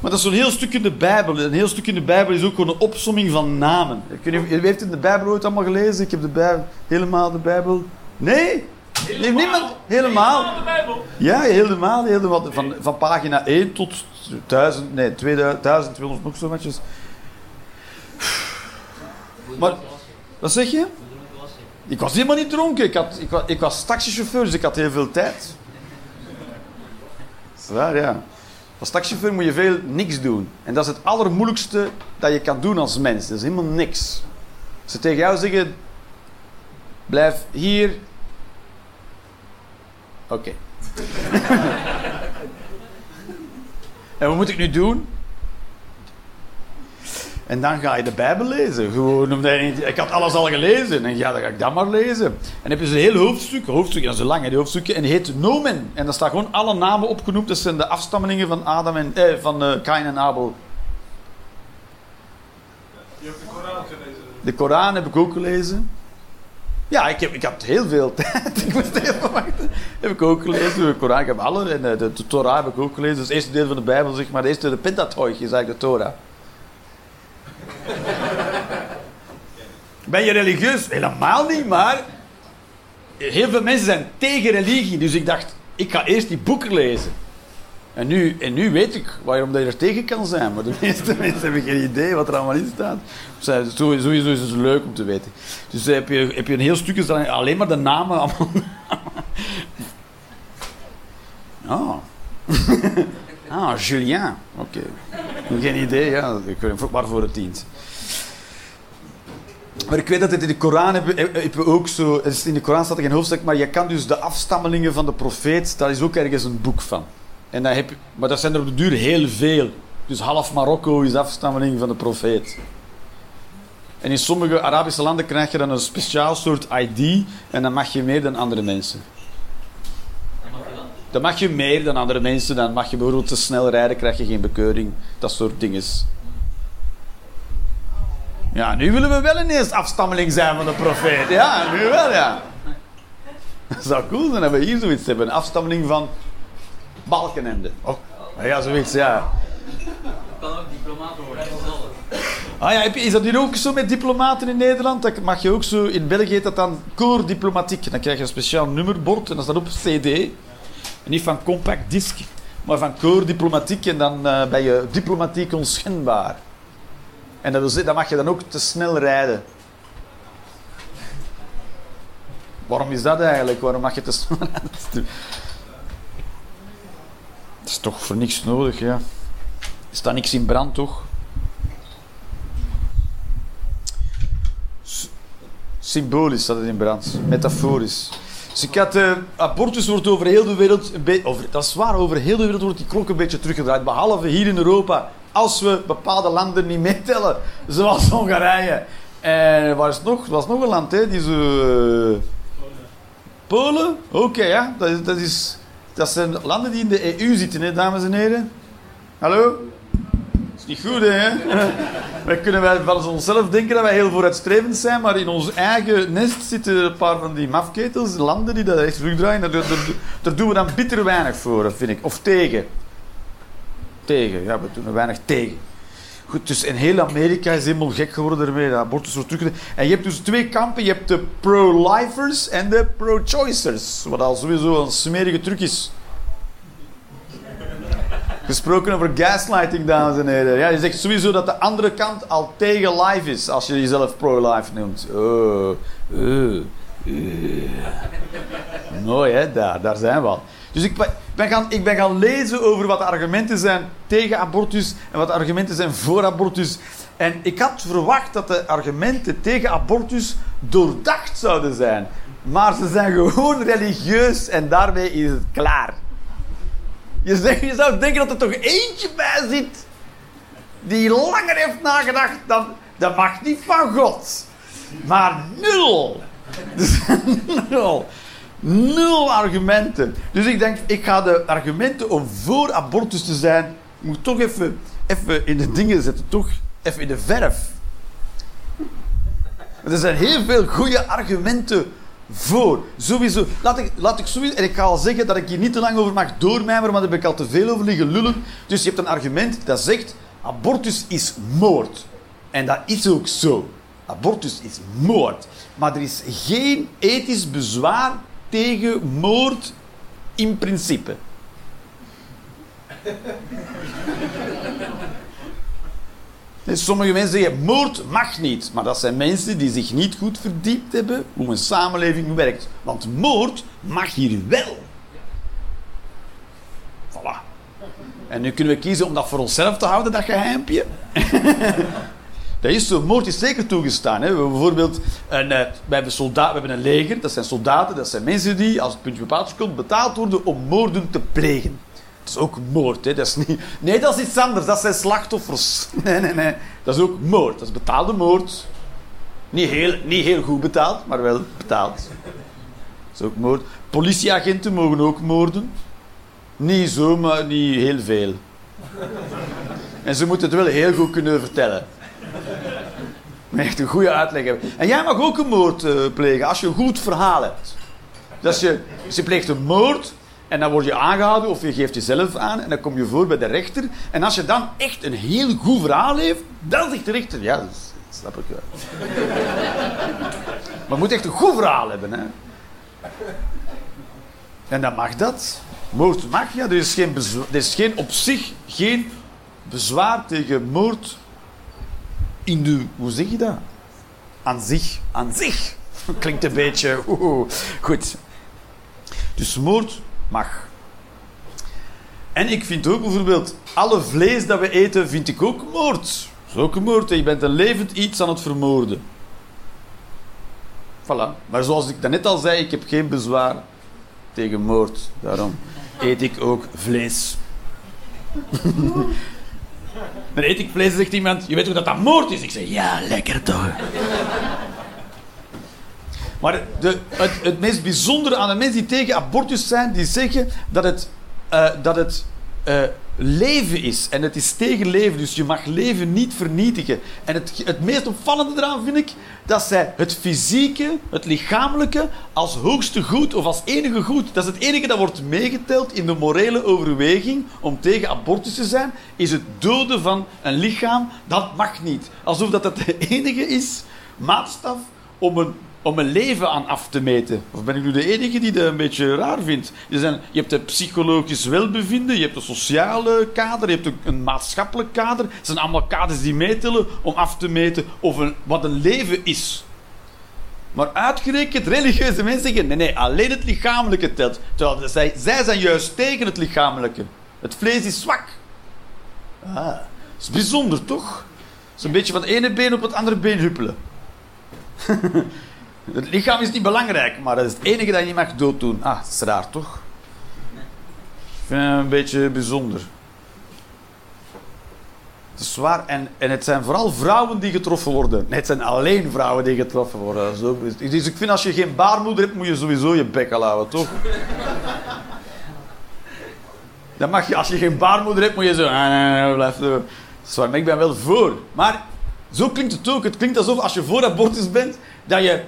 Maar dat is zo'n heel stuk in de Bijbel. Een heel stuk in de Bijbel is ook gewoon een opsomming van namen. Ik weet niet, wie heeft in de Bijbel ooit allemaal gelezen? Ik heb de Bijbel, helemaal de Bijbel... Nee? Niemand? Helemaal? De Bijbel. Ja, helemaal. helemaal van, van pagina 1 tot 1000, nee, 2000, 1200 nog zo watjes. Maar, wat zeg je? Ik was helemaal niet dronken. Ik, had, ik, was, ik was taxichauffeur, dus ik had heel veel tijd. Dat is waar, ja. Als taxichauffeur moet je veel niks doen. En dat is het allermoeilijkste dat je kan doen als mens. Dat is helemaal niks. Als ze tegen jou zeggen... Blijf hier... Oké. [laughs] en wat moet ik nu doen? En dan ga je de Bijbel lezen. Gewoon omdat je ik had alles al gelezen. En ja, dan ga ik dat maar lezen. En dan heb je zo'n heel hoofdstuk. Hoofdstuk, dat is een lang, hè, die hoofdstukken. En die heet Nomen. En daar staan gewoon alle namen opgenoemd. Dat zijn de afstammelingen van Adam en... Eh, van eh, Kain en Abel. Je hebt de Koran gelezen. De Koran heb ik ook gelezen. Ja, ik, heb, ik had heel veel [laughs] tijd. ik moest even wachten. Heb ik ook gelezen. De Koran, ik heb alle. En eh, de, de Torah heb ik ook gelezen. Dat is het eerste deel van de Bijbel, zeg maar. De eerste, de Pentateuch is eigenlijk de Torah. Ben je religieus? Helemaal niet, maar... Heel veel mensen zijn tegen religie. Dus ik dacht, ik ga eerst die boeken lezen. En nu, en nu weet ik waarom dat je er tegen kan zijn. Maar de meeste [laughs] mensen hebben geen idee wat er allemaal in staat. Sowieso is het leuk om te weten. Dus eh, heb je, heb je een heel stukje alleen maar de namen. Allemaal. [laughs] Ah. [laughs] ah, Julien. Oké. Geen idee, ja. Ik weet waarvoor het dient. Maar ik weet dat het in de Koran hebben, ook zo. In de Koran staat er geen hoofdstuk, maar je kan dus de afstammelingen van de profeet, daar is ook ergens een boek van. En dan heb maar dat zijn er op de duur heel veel. Dus half Marokko is afstammeling van de profeet. En in sommige Arabische landen krijg je dan een speciaal soort ID en dan mag je meer dan andere mensen. Dan mag je meer dan andere mensen. Dan mag je bijvoorbeeld te snel rijden, krijg je geen bekeuring. Dat soort dingen. Ja, nu willen we wel ineens afstammeling zijn van de profeet. Ja, nu wel, ja. Dat zou cool zijn dat we hier zoiets hebben. Een afstammeling van Balkenende. Oh, ja, zoiets, ja. kan ook diplomaat worden. Ah ja, is dat hier ook zo met diplomaten in Nederland? Dat mag je ook zo, in België heet dat dan Cour Diplomatiek. Dan krijg je een speciaal nummerbord en dat staat op CD. Niet van compact disc, maar van Cour Diplomatiek. En dan eh, ben je diplomatiek onschendbaar. En dat, dan mag je dan ook te snel rijden. Waarom is dat eigenlijk? Waarom mag je te snel [laughs] rijden? Dat is toch voor niks nodig, ja. Er staat niks in brand, toch? Symbolisch staat het in brand. Metaforisch. Dus ik had... eh, abortus wordt over heel de wereld... Een beetje, over, dat is waar, over heel de wereld wordt die klok een beetje teruggedraaid. Behalve hier in Europa. Als we bepaalde landen niet meetellen. Zoals Hongarije. En waar is het nog? Was nog een land, hè? Die zo... eh, Polen? Oké, ja. Dat is, dat, is, dat zijn landen die in de EU zitten, hè, dames en heren. Hallo? Is niet goed, hè? [laughs] wij kunnen wij van onszelf denken dat wij heel vooruitstrevend zijn, maar in ons eigen nest zitten een paar van die mafketels, landen die dat echt terugdraaien. Daar, daar, daar doen we dan bitter weinig voor, vind ik. Of tegen. Tegen, ja, we doen er weinig tegen. Goed, dus in heel Amerika is helemaal gek geworden ermee, dat abortus wordt terug. En je hebt dus twee kampen. Je hebt de pro-lifers en de pro-choicers. Wat al sowieso een smerige truc is. Gesproken over gaslighting, dames en heren. Ja, je zegt sowieso dat de andere kant al tegen life is, als je jezelf pro-life noemt. Oh, oh, oh. Mooi, hè? Daar, daar zijn we al. Dus ik ben, gaan, ik ben gaan lezen over wat de argumenten zijn tegen abortus en wat de argumenten zijn voor abortus. En ik had verwacht dat de argumenten tegen abortus doordacht zouden zijn. Maar ze zijn gewoon religieus en daarmee is het klaar. Je, je zou denken dat er toch eentje bij zit die langer heeft nagedacht dan dat mag niet van God. Maar nul. Dus [laughs] nul. Nul argumenten. Dus ik denk, ik ga de argumenten om voor abortus te zijn, moet toch even, even in de dingen zetten. Toch even in de verf. Er zijn heel veel goede argumenten voor. Sowieso. Laat ik, laat ik sowieso... En ik ga al zeggen dat ik hier niet te lang over mag doormijmeren, want daar heb ik al te veel over liggen lullen. Dus je hebt een argument dat zegt, abortus is moord. En dat is ook zo. Abortus is moord. Maar er is geen ethisch bezwaar tegen moord in principe. Sommige mensen zeggen, moord mag niet. Maar dat zijn mensen die zich niet goed verdiept hebben hoe een samenleving werkt. Want moord mag hier wel. Voilà. En nu kunnen we kiezen om dat voor onszelf te houden, dat geheimpje. [laughs] dat is zo. Moord is zeker toegestaan. Hè. We hebben bijvoorbeeld een, uh, we hebben we hebben een leger. Dat zijn soldaten, dat zijn mensen die, als het puntje bepaald komt, betaald worden om moorden te plegen. Dat is ook moord, hè? Dat is niet... Nee, dat is iets anders. Dat zijn slachtoffers. Nee, nee, nee. Dat is ook moord. Dat is betaalde moord. Niet heel, niet heel goed betaald, maar wel betaald. Dat is ook moord. Politieagenten mogen ook moorden. Niet zo, maar niet heel veel. En ze moeten het wel heel goed kunnen vertellen. Maar echt een goede uitleg hebben. En jij mag ook een moord uh, plegen als je een goed verhaal hebt. Dus je, je pleegt een moord en dan word je aangehouden of je geeft jezelf aan en dan kom je voor bij de rechter. En als je dan echt een heel goed verhaal heeft, dan zegt de rechter, ja, dat snap ik wel. maar je moet echt een goed verhaal hebben. Hè? En dan mag dat. Moord mag, ja. Er is, geen er is geen, op zich geen bezwaar tegen moord in de... Hoe zeg je dat? Aan zich. Aan zich. [laughs] Klinkt een beetje... Oeh, goed. Dus moord mag. En ik vind ook bijvoorbeeld, alle vlees dat we eten, vind ik ook moord. Dat is ook een moord. Je bent een levend iets aan het vermoorden. Voilà. Maar zoals ik net al zei, ik heb geen bezwaar tegen moord. Daarom eet ik ook vlees. [laughs] Dan eet ik vlees, zegt iemand, je weet hoe dat dat moord is? Ik zeg, ja, lekker toch. Maar de, het, het, meest bijzondere aan de mensen die tegen abortus zijn, die zeggen dat het, uh, dat het uh, leven is. En het is tegen leven, dus je mag leven niet vernietigen. En het, het meest opvallende eraan vind ik dat zij het fysieke, het lichamelijke, als hoogste goed of als enige goed, dat is het enige dat wordt meegeteld in de morele overweging om tegen abortus te zijn, is het doden van een lichaam. Dat mag niet. Alsof dat het de enige is, maatstaf, om een om een leven aan af te meten. Of ben ik nu de enige die dat een beetje raar vindt? Je, zijn, je hebt het psychologisch welbevinden, je hebt een sociale kader, je hebt een, een maatschappelijk kader. Het zijn allemaal kaders die meetellen om af te meten of een, wat een leven is. Maar uitgerekend religieuze mensen zeggen: nee, nee, alleen het lichamelijke telt. Terwijl zij, zij zijn juist tegen het lichamelijke. Het vlees is zwak. Ah, dat is bijzonder toch? Een beetje van het ene been op het andere been huppelen. [laughs] Het lichaam is niet belangrijk, maar dat is het enige dat je niet mag dooddoen. Ah, dat is raar toch? Ik vind het een beetje bijzonder. Het is zwaar. En, en het zijn vooral vrouwen die getroffen worden. Nee, het zijn alleen vrouwen die getroffen worden. Zo, dus ik vind als je geen baarmoeder hebt, moet je sowieso je bek al houden, toch? Dan mag je, als je geen baarmoeder hebt, moet je zo... "Ah, Blijf. Zwaar, maar ik ben wel voor. Maar zo klinkt het ook. Het klinkt alsof als je voor abortus bent, dat je...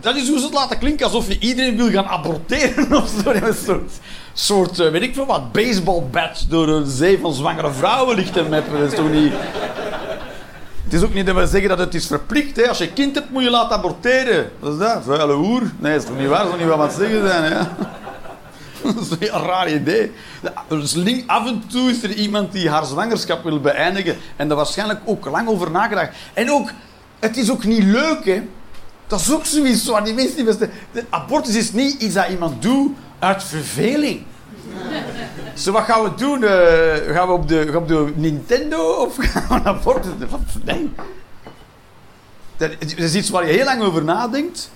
Dat is hoe ze het laten klinken, alsof je iedereen wil gaan aborteren [laughs] of zo. Een soort, soort eh, weet ik veel wat, baseball bat door een zee van zwangere vrouwen ligt te meppen. Dat is toch niet... Het is ook niet dat we zeggen dat het is verplicht. Hè. Als je kind hebt, moet je laten aborteren. Wat is dat? Vuile hoer? Nee, dat is toch niet waar? Dat is toch niet wat we zeggen zijn, ja? [laughs] Dat is een raar idee. Dus af en toe is er iemand die haar zwangerschap wil beëindigen. En daar waarschijnlijk ook lang over nagedacht. En ook, het is ook niet leuk, hè. Dat is ook zoiets zo aan die mensen. De abortus is niet iets dat iemand doet uit verveling. Zo, wat gaan we doen? Eh, gaan, we op de, op de Nintendo of [laughs] gaan we naar abortus? Wat? Nee. Dat is iets waar je heel lang over nadenkt.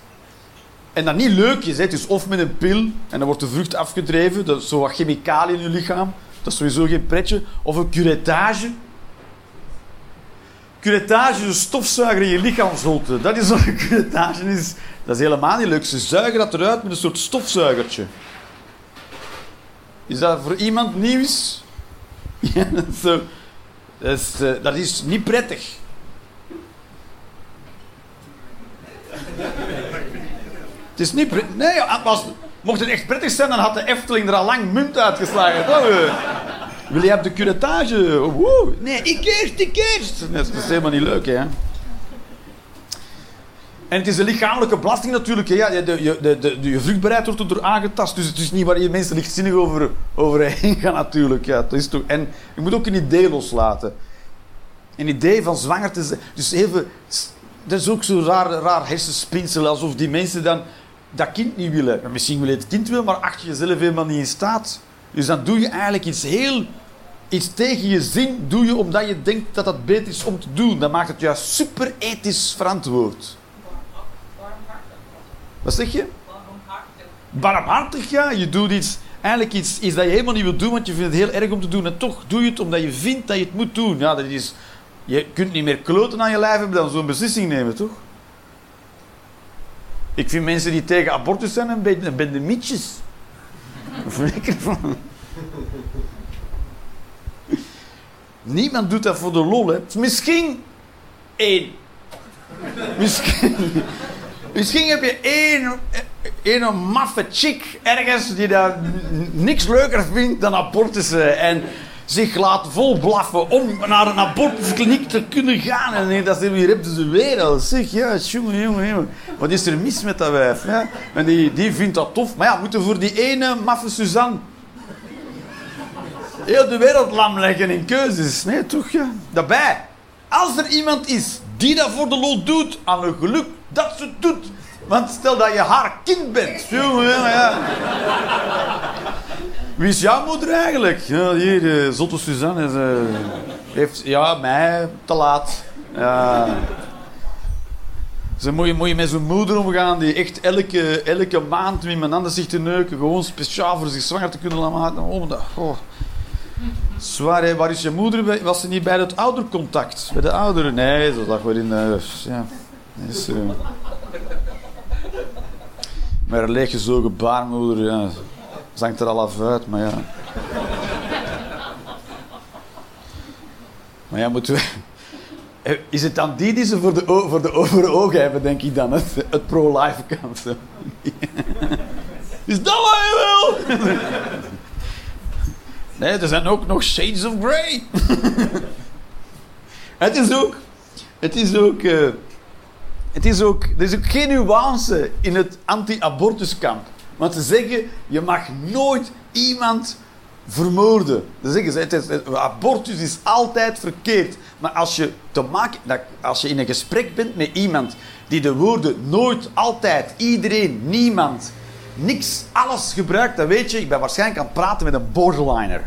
En dat niet leuk is. Is of met een pil en dan wordt de vrucht afgedreven. Dat is zo wat chemicaliën in je lichaam. Dat is sowieso geen pretje. Of een curettage. Curettage is een stofzuiger in je lichaamsholte. Dat is wat een curettage is. Dat is helemaal niet leuk. Ze zuigen dat eruit met een soort stofzuigertje. Is dat voor iemand nieuws? [laughs] Ja, dat is, dat is, eh, dat is niet prettig. Het is niet prettig. Nee, mocht het echt prettig zijn, dan had de Efteling er al lang munt uitgeslagen. Eh. Wil je op de curettage? Oh, woe. Nee, ik eerst, ik eerst. Nee, dat is helemaal niet leuk, hè. En het is een lichamelijke belasting natuurlijk. hè. Ja, de, de, de, je vruchtbaarheid wordt erdoor aangetast. Dus het is niet waar je mensen lichtzinnig over, overheen [laughs] gaan natuurlijk. Ja, dat is toch, en je moet ook een idee loslaten. Een idee van zwanger te zijn. Dus even... Dat is ook zo'n raar, raar hersenspinsel. Alsof die mensen dan dat kind niet willen. Misschien wil je het kind wel, maar acht je jezelf helemaal niet in staat. Dus dan doe je eigenlijk iets heel... Iets tegen je zin doe je omdat je denkt dat dat beter is om te doen. Dan maakt het juist super ethisch verantwoord. Wat zeg je? Barmhartig, ja. Je doet iets, eigenlijk iets, iets dat je helemaal niet wilt doen, want je vindt het heel erg om te doen. En toch doe je het omdat je vindt dat je het moet doen. Ja, dat is, je kunt niet meer kloten aan je lijf hebben dan zo'n beslissing nemen, toch? Ik vind mensen die tegen abortus zijn een beetje, een mietjes. Ervan. Niemand doet dat voor de lol, hè. Misschien één. Misschien... Misschien heb je één, één maffe chick ergens die daar niks leuker vindt dan abortussen. En zich laat vol blaffen om naar een abortuskliniek te kunnen gaan. En nee, dat is hier hebben ze al. Zeg, ja, jongen, jongen, jongen. Wat is er mis met dat wijf? Ja? En die, die vindt dat tof. Maar ja, moeten voor die ene maffe Suzanne heel de wereld lam leggen in keuzes. Nee, toch, ja. Daarbij, als er iemand is die dat voor de lol doet, aan een geluk dat ze doet. Want stel dat je haar kind bent. Ja. Wie is jouw moeder eigenlijk? Ja, hier, eh, Zotte Suzanne eh, heeft... Ja, mij, te laat. Ja. Zo moet je, moet je met zo'n moeder omgaan die echt elke, elke maand met iemand anders zich te neuken. Gewoon speciaal voor zich zwanger te kunnen laten maken. Oh, dat, oh. Zwaar, hè. waar is je moeder? Was ze niet bij het oudercontact? Bij de ouderen? Nee, ze lag wel in... eh, ja, dat eh, met een leeggezogen baarmoeder, ja. Ze hangt er al af uit, maar ja. Maar ja, moeten we... Is het dan die die ze voor de, voor de over ogen hebben, denk ik dan? Het, het pro-life kant. Is dat wat je wil? Nee, er zijn ook nog shades of grey. het is ook... Het is ook... eh, het is ook... Er is ook geen nuance in het anti-abortuskamp. Want ze zeggen, je mag nooit iemand vermoorden. Ze zeggen, ze, abortus is altijd verkeerd. Maar als je, te maken, als je in een gesprek bent met iemand die de woorden nooit, altijd, iedereen, niemand, niks, alles gebruikt, dan weet je, ik ben waarschijnlijk aan het praten met een borderliner.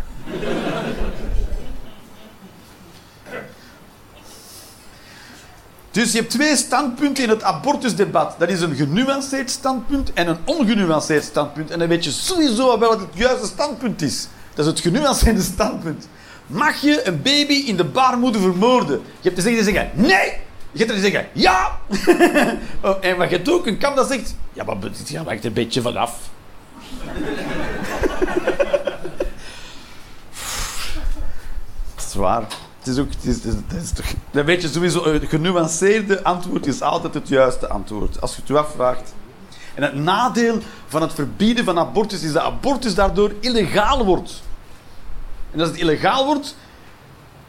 Dus je hebt twee standpunten in het abortusdebat. Dat is een genuanceerd standpunt en een ongenuanceerd standpunt. En dan weet je sowieso wel wat het juiste standpunt is. Dat is het genuanceerde standpunt. Mag je een baby in de baarmoeder vermoorden? Je hebt te zeggen, zeggen nee! Je hebt te zeggen ja! [laughs] Oh, en wat je ook een kamp dat zegt, ja, maar het hangt een beetje vanaf. [laughs] is waar. Is ook, het is, is, toch, weet je sowieso, een genuanceerde antwoord is altijd het juiste antwoord. Als je het u afvraagt. En het nadeel van het verbieden van abortus is dat abortus daardoor illegaal wordt. En als het illegaal wordt,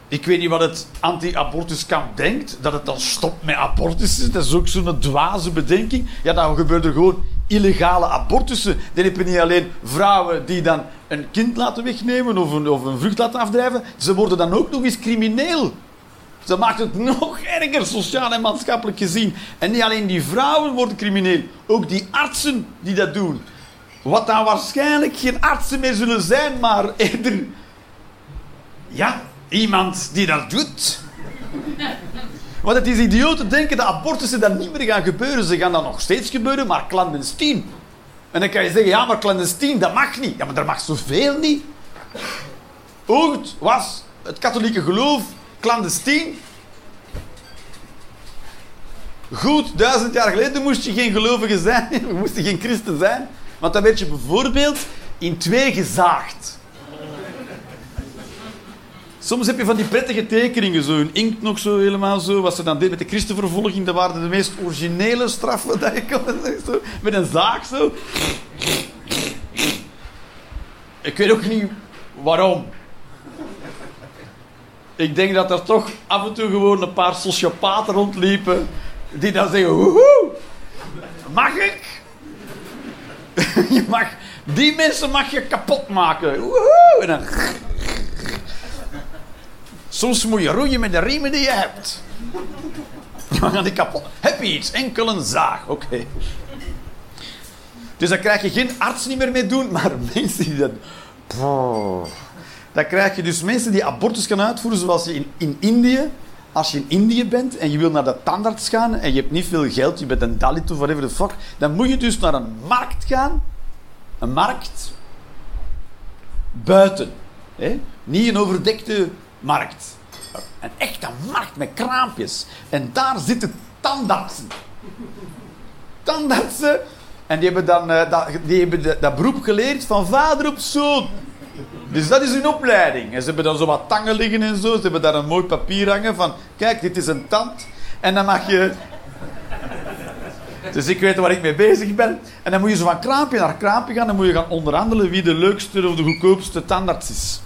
ik weet niet wat het anti-abortuskamp denkt, dat het dan stopt met abortussen. Dat is ook zo'n dwaze bedenking. Ja, dan gebeuren er gewoon illegale abortussen. Dan heb je niet alleen vrouwen die dan een kind laten wegnemen of een, of een vrucht laten afdrijven. Ze worden dan ook nog eens crimineel. Ze maakt het [laughs] nog erger, sociaal en maatschappelijk gezien. En niet alleen die vrouwen worden crimineel, ook die artsen die dat doen. Wat dan waarschijnlijk geen artsen meer zullen zijn, maar [laughs] eerder... Ja, iemand die dat doet. Want het is idioot te denken dat abortussen dan niet meer gaan gebeuren. Ze gaan dan nog steeds gebeuren, maar clandestien. En dan kan je zeggen, ja, maar clandestien, dat mag niet. Ja, maar er mag zoveel niet. Ooit was het katholieke geloof clandestien. Goed, duizend jaar geleden moest je geen gelovige zijn. [laughs] We moesten geen christen zijn. Want dan werd je bijvoorbeeld in twee gezaagd. Soms heb je van die prettige tekeningen, zo in inkt nog zo helemaal zo. Wat ze dan deed met de christenvervolging, dat waren de meest originele straffen dat je kon [laughs] zo, Met een zaag zo. Ik weet ook niet waarom. Ik denk dat er toch af en toe gewoon een paar sociopaten rondliepen. Die dan zeggen: Woehoe, mag ik? [laughs] je mag, die mensen mag je kapot maken. Woehoe! En dan. Soms moet je roeien met de riemen die je hebt. [laughs] Dan gaan die kapot. Heb je iets? Enkel een zaag. Oké. Dus dan krijg je geen arts niet meer mee doen, [laughs] maar mensen die dat... Dan krijg je dus mensen die abortus gaan uitvoeren, zoals je in, in Indië. Als je in Indië bent en je wil naar de tandarts gaan en je hebt niet veel geld, je bent een Dalit of whatever the fuck, dan moet je dus naar een markt gaan. Een markt. Buiten. Hè? Niet een overdekte markt. Een echte markt met kraampjes. En daar zitten tandartsen. Tandartsen. En die hebben dan uh, dat, die hebben dat beroep geleerd van vader op zoon. Dus dat is hun opleiding. En ze hebben dan zo wat tangen liggen en zo. Ze hebben daar een mooi papier hangen van... Kijk, dit is een tand. En dan mag je... Dus ik weet waar ik mee bezig ben. En dan moet je zo van kraampje naar kraampje gaan. Dan moet je gaan onderhandelen wie de leukste of de goedkoopste tandarts is.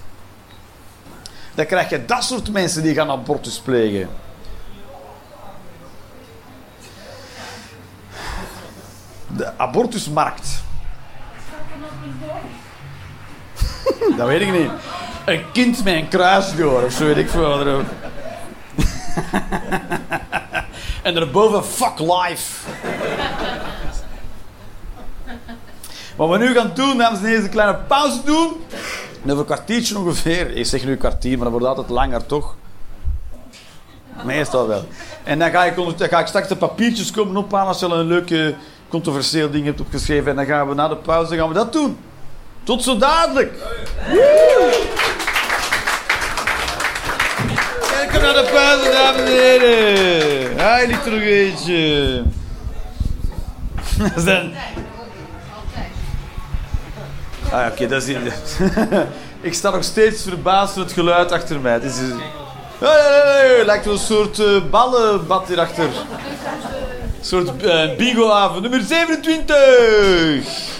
Dan krijg je dat soort mensen die gaan abortus plegen. De abortusmarkt. [laughs] dat weet ik niet. Een kind met een kruis door, of zo weet ik veel. [laughs] en daarboven fuck life. Wat we nu gaan doen, dames en heren, is een kleine pauze doen. En een kwartiertje ongeveer. Ik zeg nu kwartier, maar dat wordt altijd langer, toch? Meestal wel. En dan ga ik, dan ga ik straks de papiertjes komen ophalen als je al een leuke controversieel ding hebt opgeschreven. En dan gaan we na de pauze gaan we dat doen. Tot zo dadelijk. Welkom naar de pauze, dames en heren. Er nog eentje. Ah, oké, dat is... [laughs] ik sta nog steeds verbaasd door het geluid achter mij. Het is... Hey, lijkt wel een soort uh, ballenbad hierachter. Een soort uh, bingoavond. Nummer 27!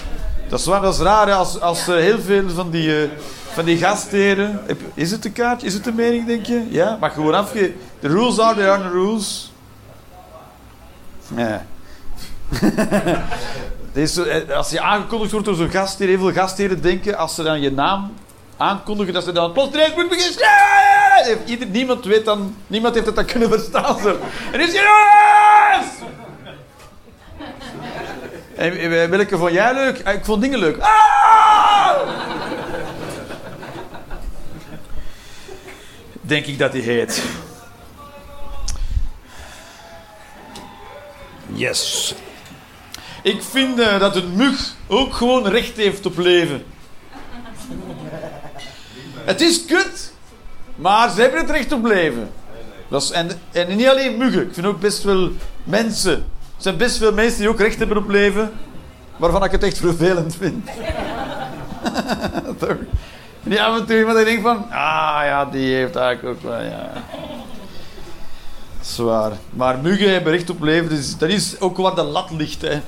Dat is waar, dat raar. Als, als uh, heel veel van die, uh, van die gastheren... Is het een kaartje? Is het een mening, denk je? Ja? Mag gewoon afge... The rules are, the are the rules. Ja. [laughs] Deze, als je aangekondigd wordt door zo'n gastheer, heel veel gastheren denken, als ze dan je naam aankondigen, dat ze dan plots ineens moet beginnen. Niemand weet dan, niemand heeft het dan kunnen verstaan. En is! En welke vond jij leuk? Ik vond dingen leuk. Ah! Denk ik dat hij heet. Yes. Ik vind uh, dat een mug ook gewoon recht heeft op leven. Het is kut, maar ze hebben het recht op leven. Dat en, en niet alleen muggen. Ik vind ook best wel mensen. Er zijn best veel mensen die ook recht hebben op leven, waarvan ik het echt vervelend vind. [laughs] Die af en toe iemand denkt van... Ah ja, die heeft eigenlijk ook wel... Ja. Zwaar. Maar muggen hebben recht op leven. Dus dat is ook waar de lat ligt. Hè.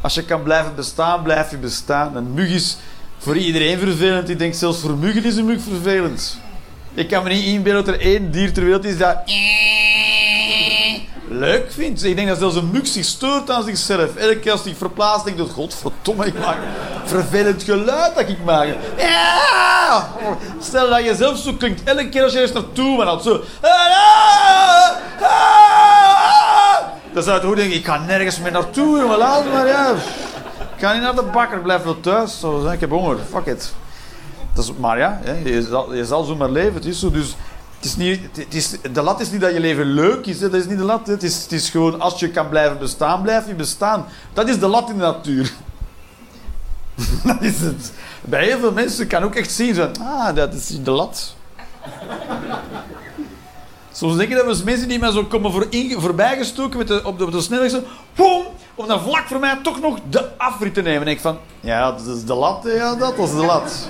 Als je kan blijven bestaan, blijf je bestaan. Een mug is voor iedereen vervelend. Ik denk zelfs voor muggen is een mug vervelend. Ik kan me niet inbeelden dat er één dier ter wereld is dat leuk vindt. Ik denk dat zelfs een mug zich stoort aan zichzelf. Elke keer als hij verplaatst, denk ik dat godverdomme, ik maak vervelend geluid dat ik maak. Stel dat je zelf zo klinkt. Elke keer als je eens naartoe gaat, zo. Dan zou je toch denken, ik ga nergens meer naartoe, jongen, laat maar, ja. Ik ga niet naar de bakker, blijf wel thuis. Zo, ik heb honger, fuck it. Dat is, maar ja, je, zal, je zo maar leven, het is zo. Dus het is niet, het is, de lat is niet dat je leven leuk is, dat is niet de lat. Het is, het is gewoon, als je kan blijven bestaan, blijf je bestaan. Dat is de lat in de natuur. [laughs] dat is het. Bij heel veel mensen kan ook echt zien, zo, ah, dat is de lat. Soms denk je dat we als mensen die mij zo komen voor voorbijgestoken met de, op, de, om dan vlak voor mij toch nog de afrit te nemen. En ik van, ja, dat is de lat, ja, dat was de lat.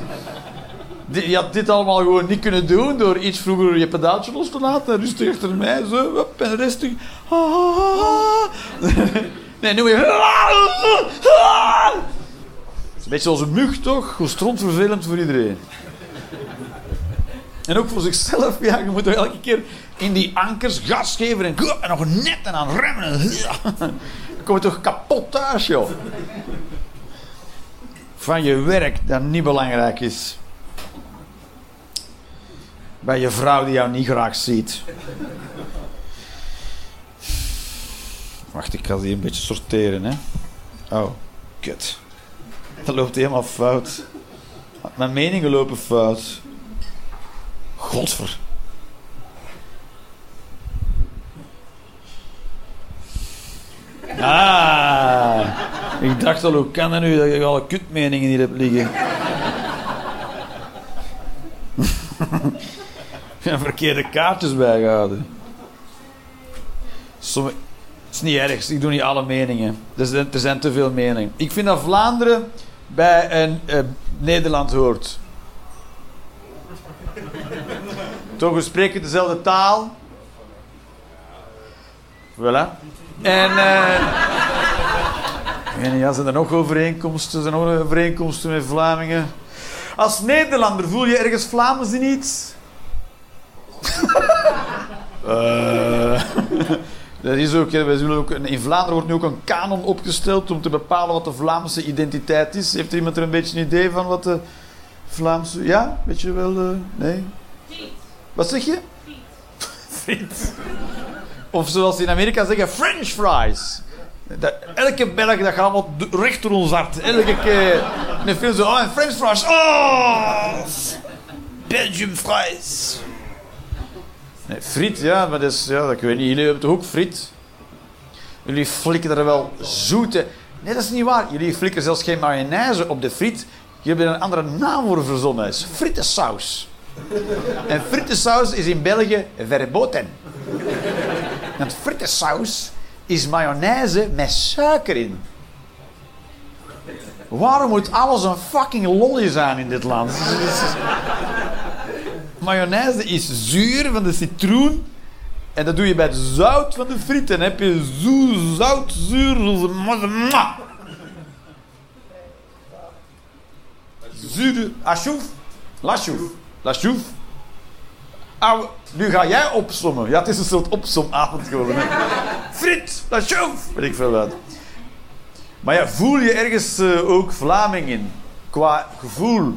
Je had dit allemaal gewoon niet kunnen doen door iets vroeger je pedaaltje los te laten. Rustig achter mij, zo, hop, en rustig. [laughs] Nee, nu weer. Het is een beetje zoals een mug, toch? Gewoon strontvervelend voor iedereen. En ook voor zichzelf, ja, je moet elke keer in die ankers gas geven en, en nog net en aan remmen. [laughs] Dan kom je toch kapot thuis, joh. Van je werk dat niet belangrijk is. Bij je vrouw die jou niet graag ziet. Wacht, ik ga die een beetje sorteren, hè. Oh, kut. Dat loopt helemaal fout. Mijn meningen lopen fout. Godver. Ah, ik dacht al, hoe kan dat nu dat je alle kutmeningen hier hebt liggen? [laughs] Heb verkeerde kaartjes bijgehouden. Het is niet erg, ik doe niet alle meningen. Er zijn, er zijn te veel meningen. Ik vind dat Vlaanderen bij een, eh, Nederland hoort. Toch, we spreken dezelfde taal. Voilà. En... eh en ja, zijn er nog overeenkomsten? Zijn er nog overeenkomsten met Vlamingen? Als Nederlander voel je ergens Vlaams in iets? [laughs] Eh, dat is ook, hè, wij zullen ook, in Vlaanderen wordt nu ook een kanon opgesteld om te bepalen wat de Vlaamse identiteit is. Heeft iemand er een beetje een idee van wat de Vlaamse... Ja? Weet je wel? eh, nee? Wat zeg je? Friet. [laughs] Of zoals ze in Amerika zeggen, French fries. Dat, elke Belg, dat gaat allemaal recht door ons hart. Elke keer een film zo, oh, en French fries. Oh! Belgium fries. Nee, friet, ja, maar dat is, ja, dat ik weet niet. Jullie hebben toch ook friet? Jullie flikken er wel zoete... Nee, dat is niet waar. Jullie flikken zelfs geen mayonaise op de friet. Jullie hebben een andere naam voor verzonnen. Het is frittensaus. En frittensaus is in België verboten. [laughs] Want frittensaus is mayonaise met suiker in. Waarom moet alles een fucking lolly zijn in dit land? [laughs] Mayonaise is zuur van de citroen. En dat doe je bij het zout van de friet. En dan heb je zo zout, zuur. Zure achouf. Lachouf. Lachouf. Ah, nu ga jij opsommen. Ja, het is een soort opsomavond geworden. Friet, lachouf. Weet ik veel wat. Maar ja, voel je ergens eh, ook Vlaming in? Qua gevoel.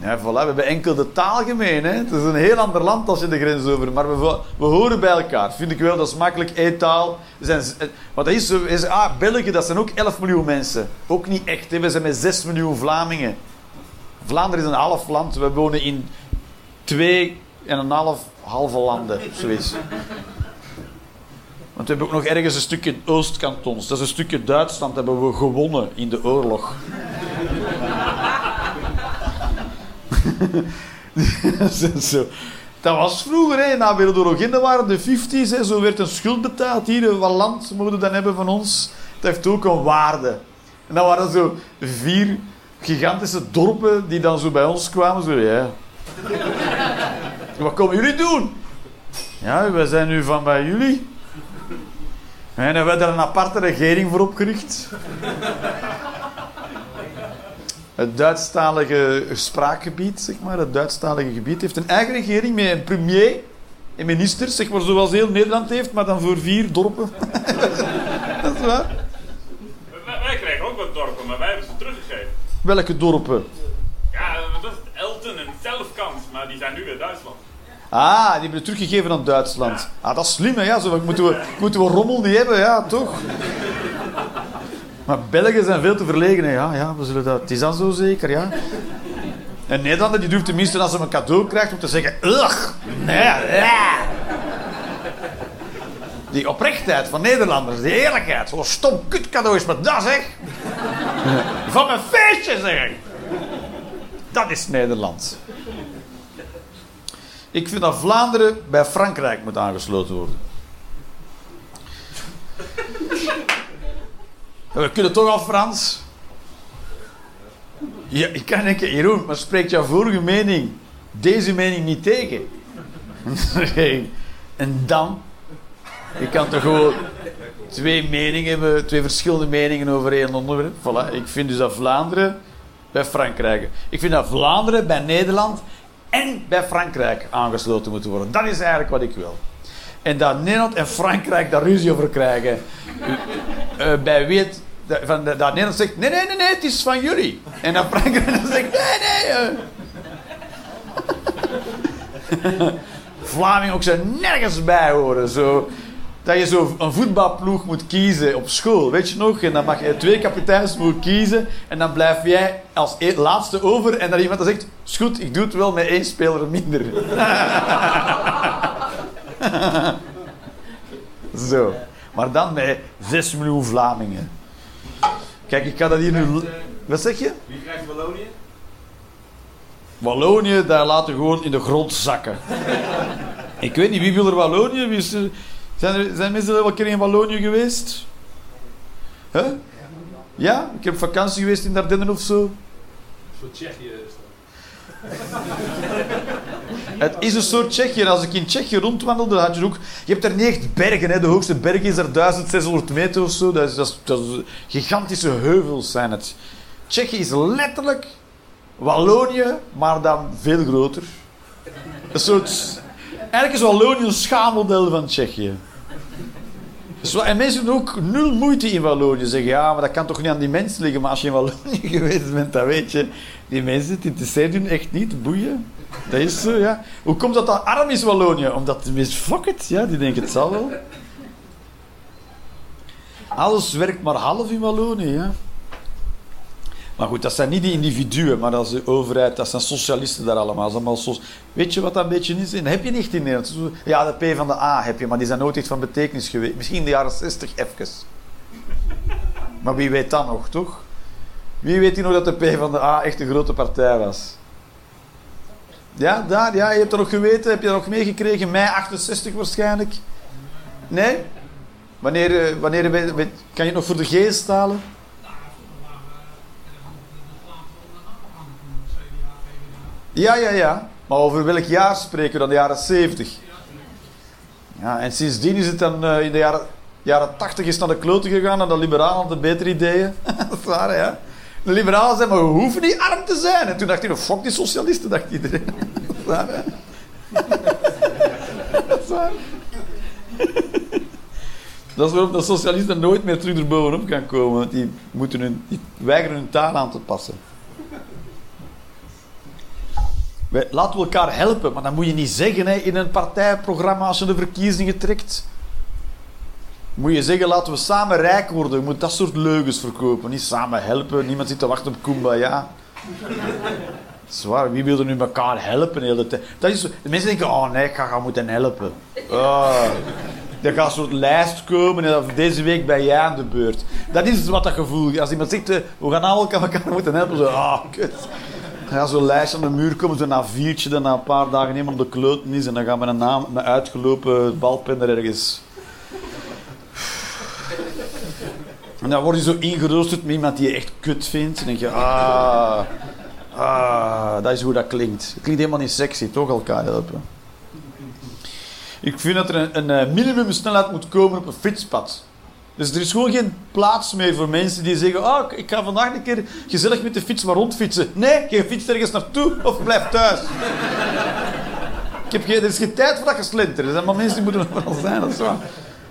Ja, voilà, we hebben enkel de taal gemeen. Hè? Het is een heel ander land als je de grens over. Maar we, we horen bij elkaar. Vind ik wel, dat is makkelijk. één taal. We zijn, eh, dat is zo. Is, ah, België, dat zijn ook 11 miljoen mensen. Ook niet echt. We zijn met 6 miljoen Vlamingen. Vlaanderen is een half land. We wonen in twee en een half halve landen. Zoiets. Want we hebben ook nog ergens een stukje Oostkantons. Dat is een stukje Duitsland. Hebben we gewonnen in de oorlog. [laughs] Dat was vroeger, hè, na Wereldoorlog in, dat waren de 50s. Hè, zo werd een schuld betaald. Hier, wat land mogen we dan hebben van ons? Dat heeft ook een waarde. En dat waren zo vier gigantische dorpen die dan zo bij ons kwamen. Zo, ja. [laughs] Wat komen jullie doen? Ja, wij zijn nu van bij jullie. En we hebben er een aparte regering voor opgericht. Het Duitsstalige spraakgebied, zeg maar, het Duitsstalige gebied, heeft een eigen regering met een premier en ministers, zeg maar, zoals heel Nederland heeft, maar dan voor vier dorpen. [laughs] dat is waar. Wij, wij krijgen ook wat dorpen, maar wij hebben ze teruggegeven. Welke dorpen? Nu weer Duitsland. Ah, die hebben het teruggegeven aan Duitsland. Ah, dat is slim? Ja, zo moeten we, moeten rommel niet hebben, ja, toch? Maar Belgen zijn veel te verlegen. Ja, ja, we zullen dat... Het is dan zo zeker, ja. En Nederlander, die durft tenminste als ze een cadeau krijgt om te zeggen... Ugh, nee, ja. Die oprechtheid van Nederlanders, die eerlijkheid. Zo'n stom kut cadeau is maar dat, zeg. Van mijn feestje, zeg ik. Dat is Nederland. Ik vind dat Vlaanderen bij Frankrijk moet aangesloten worden. We kunnen toch al Frans? Ja, ik kan denken, Jeroen, maar spreekt jouw vorige mening deze mening niet tegen? [laughs] En dan? Je kan toch gewoon twee meningen hebben, twee verschillende meningen over één onderwerp. Voilà. Ik vind dus dat Vlaanderen bij Frankrijk. Ik vind dat Vlaanderen bij Nederland en bij Frankrijk aangesloten moeten worden. Dat is eigenlijk wat ik wil. En dat Nederland en Frankrijk daar ruzie over krijgen. Uh, bij wie het, van, dat Nederland zegt, nee, nee, nee, nee, het is van jullie. En dan Frankrijk dan zegt, nee, nee. [laughs] Uh. Ook zo nergens bij horen. Zo, dat je zo een voetbalploeg moet kiezen op school, weet je nog? En dan mag je twee kapiteins moeten kiezen en dan blijf jij als e- laatste over en dan iemand dan zegt, is goed, ik doe het wel met één speler minder. [laughs] zo. Maar dan met 6 miljoen Vlamingen. Kijk, ik kan dat hier nu... Wat zeg je? Wie krijgt Wallonië? Wallonië, daar laten we gewoon in de grond zakken. ik weet niet, wie wil er Wallonië? Wie is er... Zijn, er, zijn mensen wel een keer in Wallonië geweest? Huh? Ja? Ik heb vakantie geweest in Dardenne of zo. Voor Tsjechië is dat. [laughs] Het is een soort Tsjechië. Als ik in Tsjechië rondwandelde, had je ook... Je hebt er niet echt bergen. Hè. De hoogste berg is er 1600 meter of zo. Dat is, dat is, dat is gigantische heuvels zijn het. Tsjechië is letterlijk Wallonië, maar dan veel groter. Een soort... Eigenlijk is Wallonië een schaalmodel van Tsjechië. Zo, en mensen doen ook nul moeite in Wallonië. Zeggen, ja, maar dat kan toch niet aan die mensen liggen. Maar als je in Wallonië [laughs] geweest bent, dan weet je... Die mensen, het interesseert hun echt niet. Boeien. Dat is zo, ja. Hoe komt dat dat arm is, Wallonië? Omdat de mensen, fuck it. Ja, die denken, het zal wel. Alles werkt maar half in Wallonië, ja. Maar goed, dat zijn niet die individuen, maar dat is de overheid, dat zijn socialisten daar allemaal. Weet je wat dat een beetje is? En heb je niet in Nederland. Ja, de P van de A heb je, maar die zijn nooit echt van betekenis geweest. Misschien in de jaren 60 even. Maar wie weet dat nog, toch? Wie weet nog dat de P van de A echt een grote partij was? Ja, daar, ja, je hebt dat nog geweten, heb je dat nog meegekregen? Mei 68 waarschijnlijk. Nee? Wanneer, eh, wanneer kan je het nog voor de geest halen? Ja, ja, ja. Maar over welk jaar spreken we dan? De jaren 70. Ja, en sindsdien is het dan uh, in de jaren, jaren 80 is naar de kloten gegaan en de liberalen hadden betere ideeën. [laughs] dat is waar, ja. De liberalen zeiden, maar we hoeven niet arm te zijn. En toen dacht hij, fuck die socialisten, dacht iedereen. [laughs] [laughs] dat is waar, dat is waar. Dat is de socialisten nooit meer terug erbovenop gaan komen. Want die, moeten hun, die weigeren hun taal aan te passen. Wij, laten we elkaar helpen, maar dat moet je niet zeggen hè, in een partijprogramma als je de verkiezingen trekt. Moet je zeggen, laten we samen rijk worden. Je moet dat soort leugens verkopen. Niet samen helpen. Niemand zit te wachten op Kumbaya. Zwaar, wie wil er nu elkaar helpen de hele tijd? Dat is de mensen denken, oh nee, ik ga gaan moeten helpen. Oh. Er gaat een soort lijst komen en deze week ben jij aan de beurt. Dat is wat dat gevoel. Als iemand zegt, eh, we gaan allemaal elkaar moeten helpen. Zo, ah, oh, kut. Dan gaat zo'n lijst aan de muur komen, zo'n A4'tje dat na een paar dagen helemaal de kloten is. En dan gaan we een naam met uitgelopen balpen er ergens. En dan word je zo ingeroosterd met iemand die je echt kut vindt. En dan denk je, ah, ah, dat is hoe dat klinkt. Het klinkt helemaal niet sexy, toch elkaar helpen. Ik vind dat er een, een eh, minimumsnelheid moet komen op een fietspad. Dus er is gewoon geen plaats meer voor mensen die zeggen: Oh, ik ga vandaag een keer gezellig met de fiets maar rondfietsen. Nee, je fietst ergens naartoe of blijf thuis. ik heb geen, er is geen tijd voor dat je slintert. Er zijn maar mensen die moeten wel zijn. Dat is waar.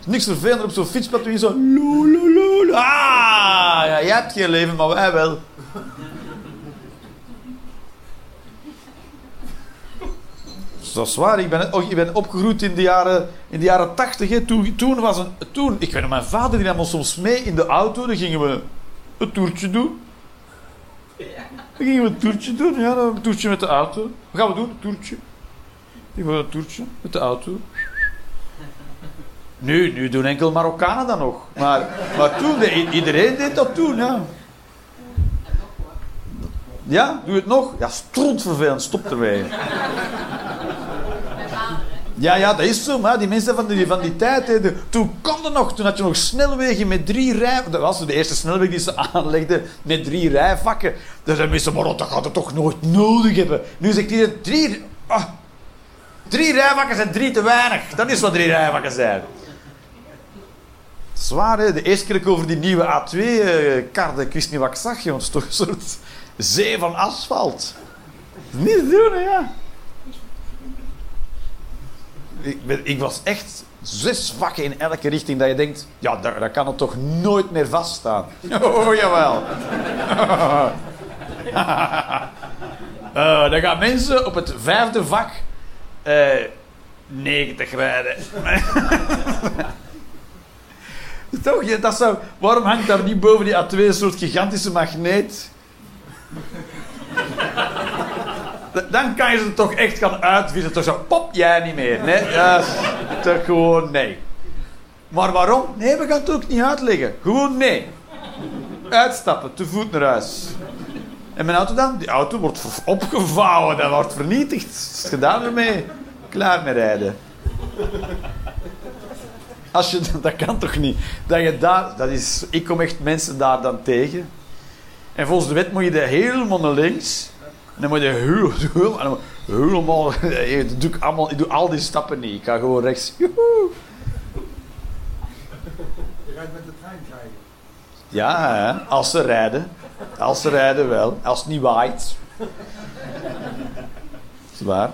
Niks vervelender op zo'n fietspad je zo. Lo. Ah, ja, jij hebt geen leven, maar wij wel. Dat is waar. Ik ben, oh, ik ben opgegroeid in de jaren, in de jaren 80. Hè. Toen, toen was een. Toen, ik weet nog, mijn vader die nam ons soms mee in de auto. Dan gingen we een toertje doen. Dan gingen we een toertje doen. Ja, een toertje met de auto. Wat gaan we doen? Een toertje. Gingen we een toertje met de auto. Nu, nu doen enkel Marokkanen dat nog. Maar, maar toen, de- iedereen deed dat toen, ja. Ja, doe het nog? Ja, strontvervelend, stop ermee. Ja, ja, dat is zo, maar die mensen van die, van die tijd, hè, toen kon nog, toen had je nog snelwegen met drie rij... Dat was de eerste snelweg die ze [laughs] aanlegden, met drie rijvakken. Dan zijn mensen, maar dat gaat het toch nooit nodig hebben. Nu zegt iedereen, drie... ah, drie rijvakken zijn drie te weinig. Dat is wat drie rijvakken zijn. Zwaar, hè? De eerste keer over die nieuwe A2 eh, karde, ik wist niet wat ik zag, is toch een soort zee van asfalt. Niet doen, ja. Ik, ben- ik was echt zes vakken in elke richting dat je denkt, ja, daar, daar kan het toch nooit meer vaststaan. [laughs] Oh, jawel. [laughs] Eh dan gaan mensen op het vijfde vak eh 90 rijden. [laughs] Toch, dat zou, waarom hangt daar niet boven die A2 een soort gigantische magneet? Dan kan je ze toch echt gaan uitvissen. Toch zo, pop, jij niet meer. Nee, dat is toch gewoon nee. Maar waarom? Nee, we gaan het ook niet uitleggen. Gewoon nee. Uitstappen, te voet naar huis. En mijn auto dan? Die auto wordt opgevouwen, dat wordt vernietigd. Is het gedaan ermee? Klaar met rijden. Als je, [laughs] dat kan toch niet? Dat je daar, dat is, ik kom echt mensen daar dan tegen. En volgens de wet moet je er helemaal naar links. En dan moet je heel, heel, en dan helemaal... Dat doe ik, allemaal, ik doe al die stappen niet. Ik ga gewoon rechts. Joehoe. Je rijdt met de trein, je. Ja, hè, als ze rijden. Als ze rijden wel. Als het niet waait. is waar.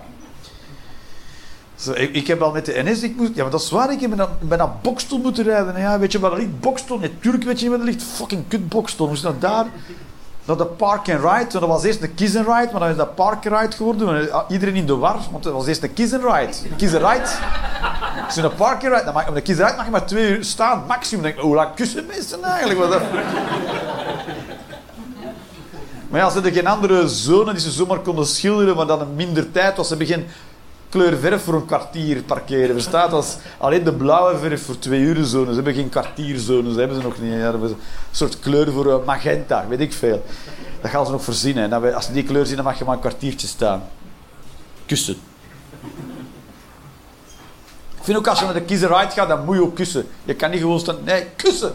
Zo, ik, ik heb al met de NS, ik moest, ja, maar dat is waar, ik heb ben naar Bokstel moeten rijden. En ja, weet je waar dat ligt? Bokstel? Natuurlijk weet je niet waar dat ligt. Fucking kut Bokstel. Moesten naar daar, naar de Park and Ride. Dat was eerst een Kiss Ride, maar dan is dat Park and Ride geworden. En, ah, Iedereen in de war, want het was eerst een Kiss and Ride. Een Kiss and Ride. Als je een Park and Ride, dan mag, een Kiss and Ride mag je maar twee uur staan, maximum. Denk ik, hoe lang kussen mensen eigenlijk? Wat dat- maar ja, ze hadden geen andere zone die ze zomaar konden schilderen, maar dan een minder tijd was. Ze hebben geen kleurverf voor een kwartier parkeren. Verstaat? Was alleen de blauwe verf voor twee uur zone. Ze hebben geen kwartierzones, hebben ze nog niet. Ja, een soort kleur voor eh, magenta, weet ik veel. Dat gaan ze nog verzinnen. En dan, we- als ze die kleur zien, dan mag je maar een kwartiertje staan. Kussen. Ik vind ook als je naar de kiezer gaat, dan moet je ook kussen. Je kan niet gewoon staan. Nee, kussen.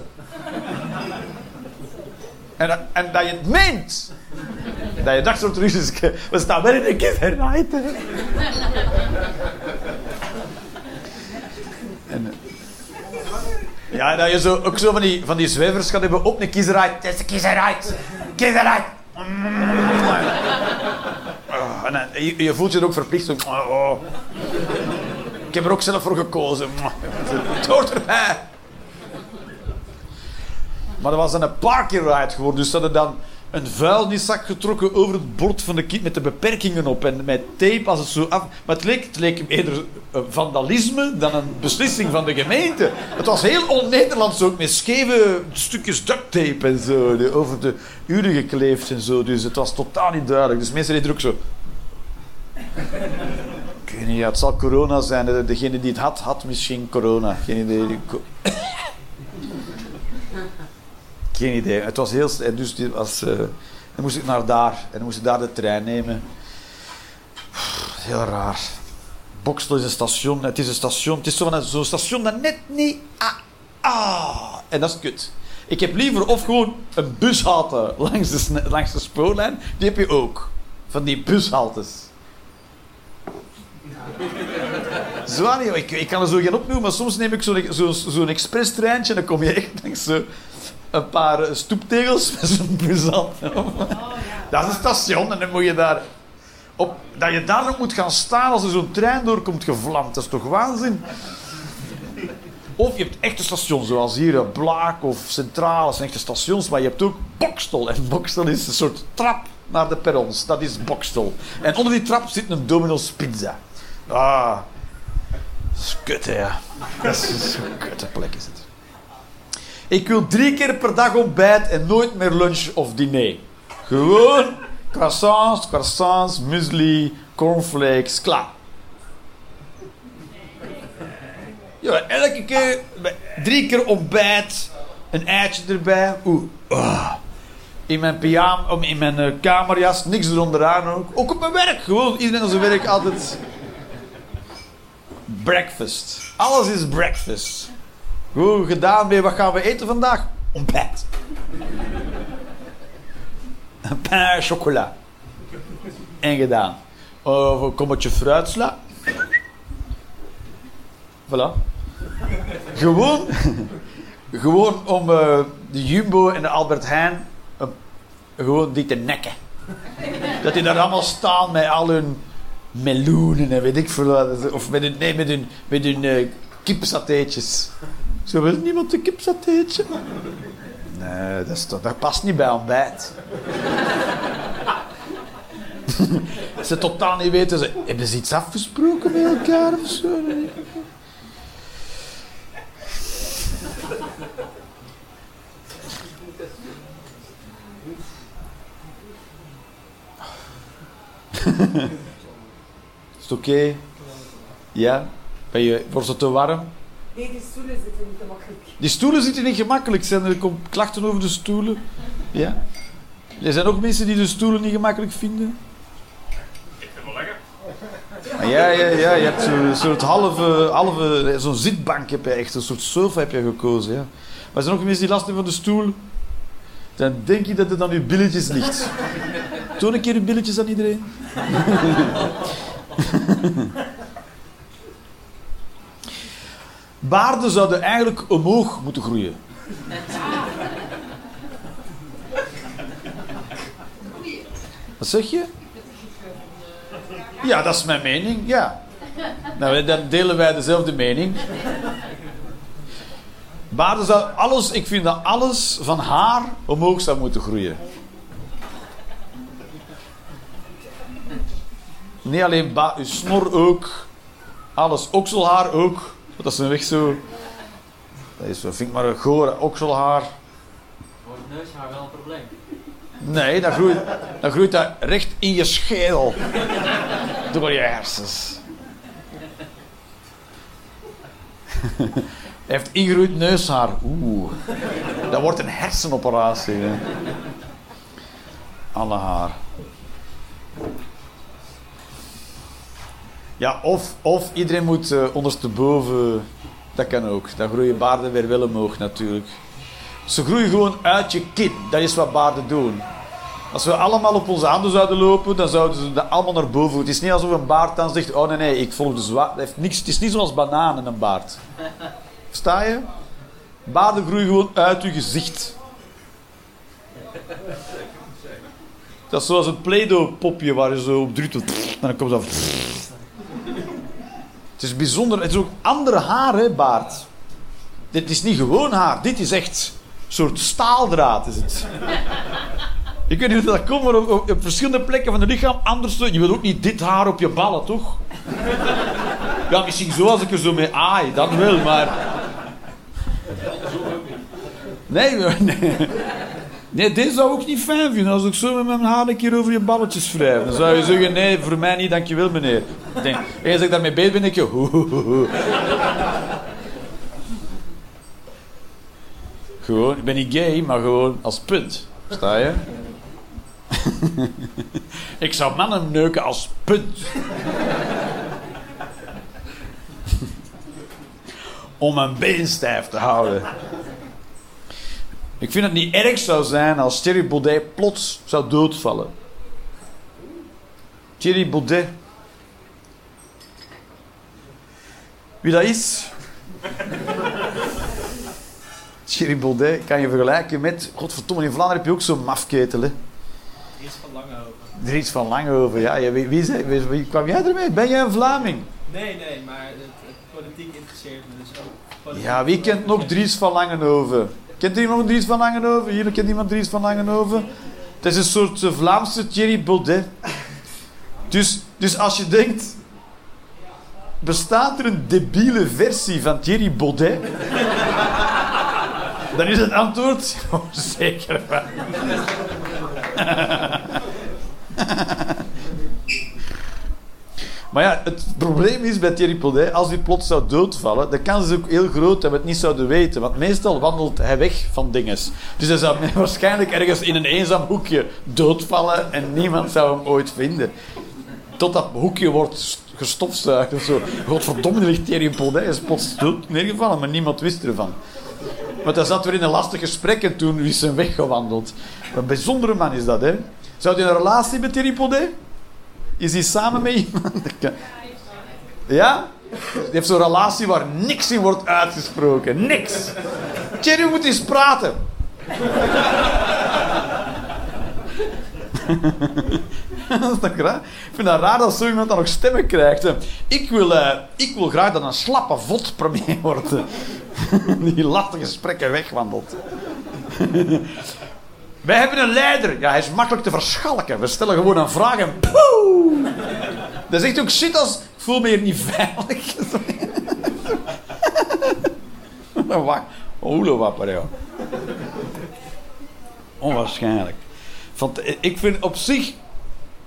En dat, en dat je het meent. Dat je dacht terug is, we staan wel in de. En, eh, ja, dat je zo, ook zo van die, van die zwevers gaat hebben op een kiezerheid. Het is de kiezerheid. Kiezerheid. Ah, En dan, je, je voelt je er ook verplicht. Zo, oh, oh. Ik heb er ook zelf voor gekozen. Het hoort erbij. Maar dat was een parking ride geworden. Dus ze hadden dan een vuilniszak getrokken over het bord van de kit met de beperkingen op. En met tape als het zo af... Maar het leek, het leek eerder vandalisme dan een beslissing van de gemeente. Het was heel on-Nederlands ook, met scheve stukjes duct tape en zo. die over de uren gekleefd en zo. Dus het was totaal niet duidelijk. Dus mensen deden er ook zo... Ik weet niet, het zal corona zijn. De- Degene die het had, had misschien corona. Geen idee. Geen idee. Het was heel... Dus die was, eh, dan moest ik naar daar. En dan moest ik daar de trein nemen. Heel raar. Bokstel is een station. Het is een station. Het is zo zo'n station dat net niet... Ah, ah. En dat is kut. Ik heb liever of gewoon een bushalte langs de, langs de spoorlijn. Die heb je ook. Van die bushaltes. [laughs] Zwaar ik, ik kan er zo geen opnoemen, maar soms neem ik zo'n zo, zo'n expresstreintje en dan kom je echt langs zo een paar stoeptegels [laughs] met zo'n bushalte. Dat is een station en dan moet je daar... Op, dat je daar nog moet gaan staan als er zo'n trein doorkomt gevlamd. Dat is toch waanzin? Of je hebt echte stations, zoals hier eh, Blaak of Centraal. Dat zijn echte stations, maar je hebt ook Bokstel. En Bokstel is een soort trap naar de perrons. Dat is Bokstel. En onder die trap zit een Domino's Pizza. Ah, dat is kut, hè. ja. Dat is zo'n kutte plek is het. Ik wil drie keer per dag ontbijt en nooit meer lunch of diner. Gewoon croissants, croissants, muesli, cornflakes, klaar. Ja, elke keer drie keer ontbijt, een eitje erbij. Oeh, ah. In mijn pyjama, in mijn eh, kamerjas, niks eronderaan ook. Ook op mijn werk, gewoon iedereen op zijn werk altijd. Breakfast. Alles is breakfast. Goed gedaan, weer. Wat gaan we eten vandaag? Ontbijt. Een pain chocola. En gedaan. Of een kommetje fruitsla. Voilà. Gewoon, gewoon om eh, de Jumbo en de Albert Heijn eh, gewoon die te nekken. Dat die daar allemaal staan met al hun meloenen en weet ik veel wat. Of met hun, nee, met hun, met hun kipsatéetjes. Zo wil niemand een kipsatéetje? Nee, dat past niet bij ontbijt. ze totaal niet weten. Ze, hebben ze iets afgesproken met elkaar of zo? Is het oké? Ja? Ben je, wordt het te warm? Nee, die stoelen zitten niet te makkelijk. Die stoelen zitten niet gemakkelijk. Zijn er kom- klachten over de stoelen? Ja? Er zijn ook mensen die de stoelen niet gemakkelijk vinden? Ik vind het wel lekker. Ja, ja, ja. Je hebt zo'n soort halve, halve zo'n zitbank heb je echt, een soort sofa heb je gekozen. Ja. Maar er zijn ook mensen die last hebben van de stoel. Dan denk je dat het aan je billetjes ligt. [laughs] Toon een keer je billetjes aan iedereen. [laughs] Baarden zouden eigenlijk omhoog moeten groeien. Wat zeg je? Ja, dat is mijn mening, ja. Nou, dan delen wij dezelfde mening. Baarden zou alles, ik vind dat alles van haar omhoog zou moeten groeien. Niet alleen ba snor ook, alles, okselhaar ook. Dat is een weg zo. Dat is zo, vind ik maar een gore okselhaar. Wordt neushaar wel een probleem? Nee, dan groeit, dan groeit dat recht in je schedel. Door je hersens. Hij heeft ingegroeid neushaar. Oeh. Dat wordt een hersenoperatie. Hè. Alle haar. Ja, of, of iedereen moet eh, ondersteboven. Dat kan ook. Dan groeien baarden weer wel omhoog natuurlijk. Ze groeien gewoon uit je kin. Dat is wat baarden doen. Als we allemaal op onze handen zouden lopen, dan zouden ze dat allemaal naar boven. Het is niet alsof een baard dan zegt: Oh nee, nee, ik volg de zwaar. Dat heeft. Het is niet zoals bananen, een baard. Versta je? Baarden groeien gewoon uit je gezicht. Dat is zoals een Play-Doh-popje waar je zo op drukt. En dan komt dat. Het is bijzonder. Het is ook andere haar, hè, baard. Dit is niet gewoon haar. Dit is echt een soort staaldraad. Is het. [laughs] Ik weet niet hoe dat komt, maar op, verschillende plekken van het lichaam anders. Je wil ook niet dit haar op je ballen, toch? [laughs] Ja, misschien zo als ik er zo mee aai, dan wel, maar... [laughs] Nee, maar- nee. Nee, dit zou ik niet fijn vinden. Als ik zo met mijn haar een keer over je balletjes wrijf. Dan zou je zeggen, nee, voor mij niet, dankjewel meneer. Ik denk, en als ik daarmee bezig ben, denk je... Gewoon, ik ben niet gay, maar gewoon als punt. Sta je? [laughs] ik zou mannen neuken als punt. [laughs] Om mijn been stijf te houden. Ik vind het niet erg zou zijn als Thierry Baudet plots zou doodvallen. Thierry Baudet. Wie dat is? [laughs] Thierry Baudet kan je vergelijken met... Godverdomme, in Vlaanderen heb je ook zo'n mafketel, hè? Iets van Langehoven. Dries van Langehoven, ja. ja, Wie, wie, zei- wie, wie kwam jij ermee? Ben jij een Vlaming? Nee, nee, maar het, het politiek interesseert me dus ook. Politiek Ja, wie kent nog Dries van Langenhoven? Kent iemand Dries van Langenhoven? Hier kent iemand Dries van Langenhoven? Het is een soort eh, Vlaamse Thierry Baudet. Dus, dus als je denkt... Bestaat er een debiele versie van Thierry Baudet? [laughs] Dan is het antwoord... [laughs] Oh, zeker. [laughs] Maar ja, het probleem is bij Thierry Baudet, als hij plots zou doodvallen, de kans is ook heel groot dat we het niet zouden weten. Want meestal wandelt hij weg van dingen. Dus hij zou [laughs] waarschijnlijk ergens in een eenzaam hoekje doodvallen en niemand zou hem ooit vinden. Tot dat hoekje wordt gestofzuigd of zo. Godverdomme, er ligt Thierry Baudet. Is plots dood neergevallen, maar niemand wist ervan. Want hij zat weer in een lastig gesprek en toen is hij weggewandeld. Een bijzondere man is dat, hè? Zou hij een relatie met Thierry Baudet? Is hij samen met iemand? Ja? Die heeft zo'n relatie waar niks in wordt uitgesproken. Niks. Thierry moet eens praten. dat is? Ik vind het raar dat zo iemand dan nog stemmen krijgt. Ik wil, eh, ik wil graag dat een slappe vod premier wordt. [laughs] Die lastige gesprekken wegwandelt. Wij hebben een leider. Ja, hij is makkelijk te verschalken. We stellen gewoon een vraag en poeh! Is echt ook shit als... Ik voel me hier niet veilig. [laughs] Een wa- Hoelenwapper, joh. Onwaarschijnlijk. Want ik vind op zich...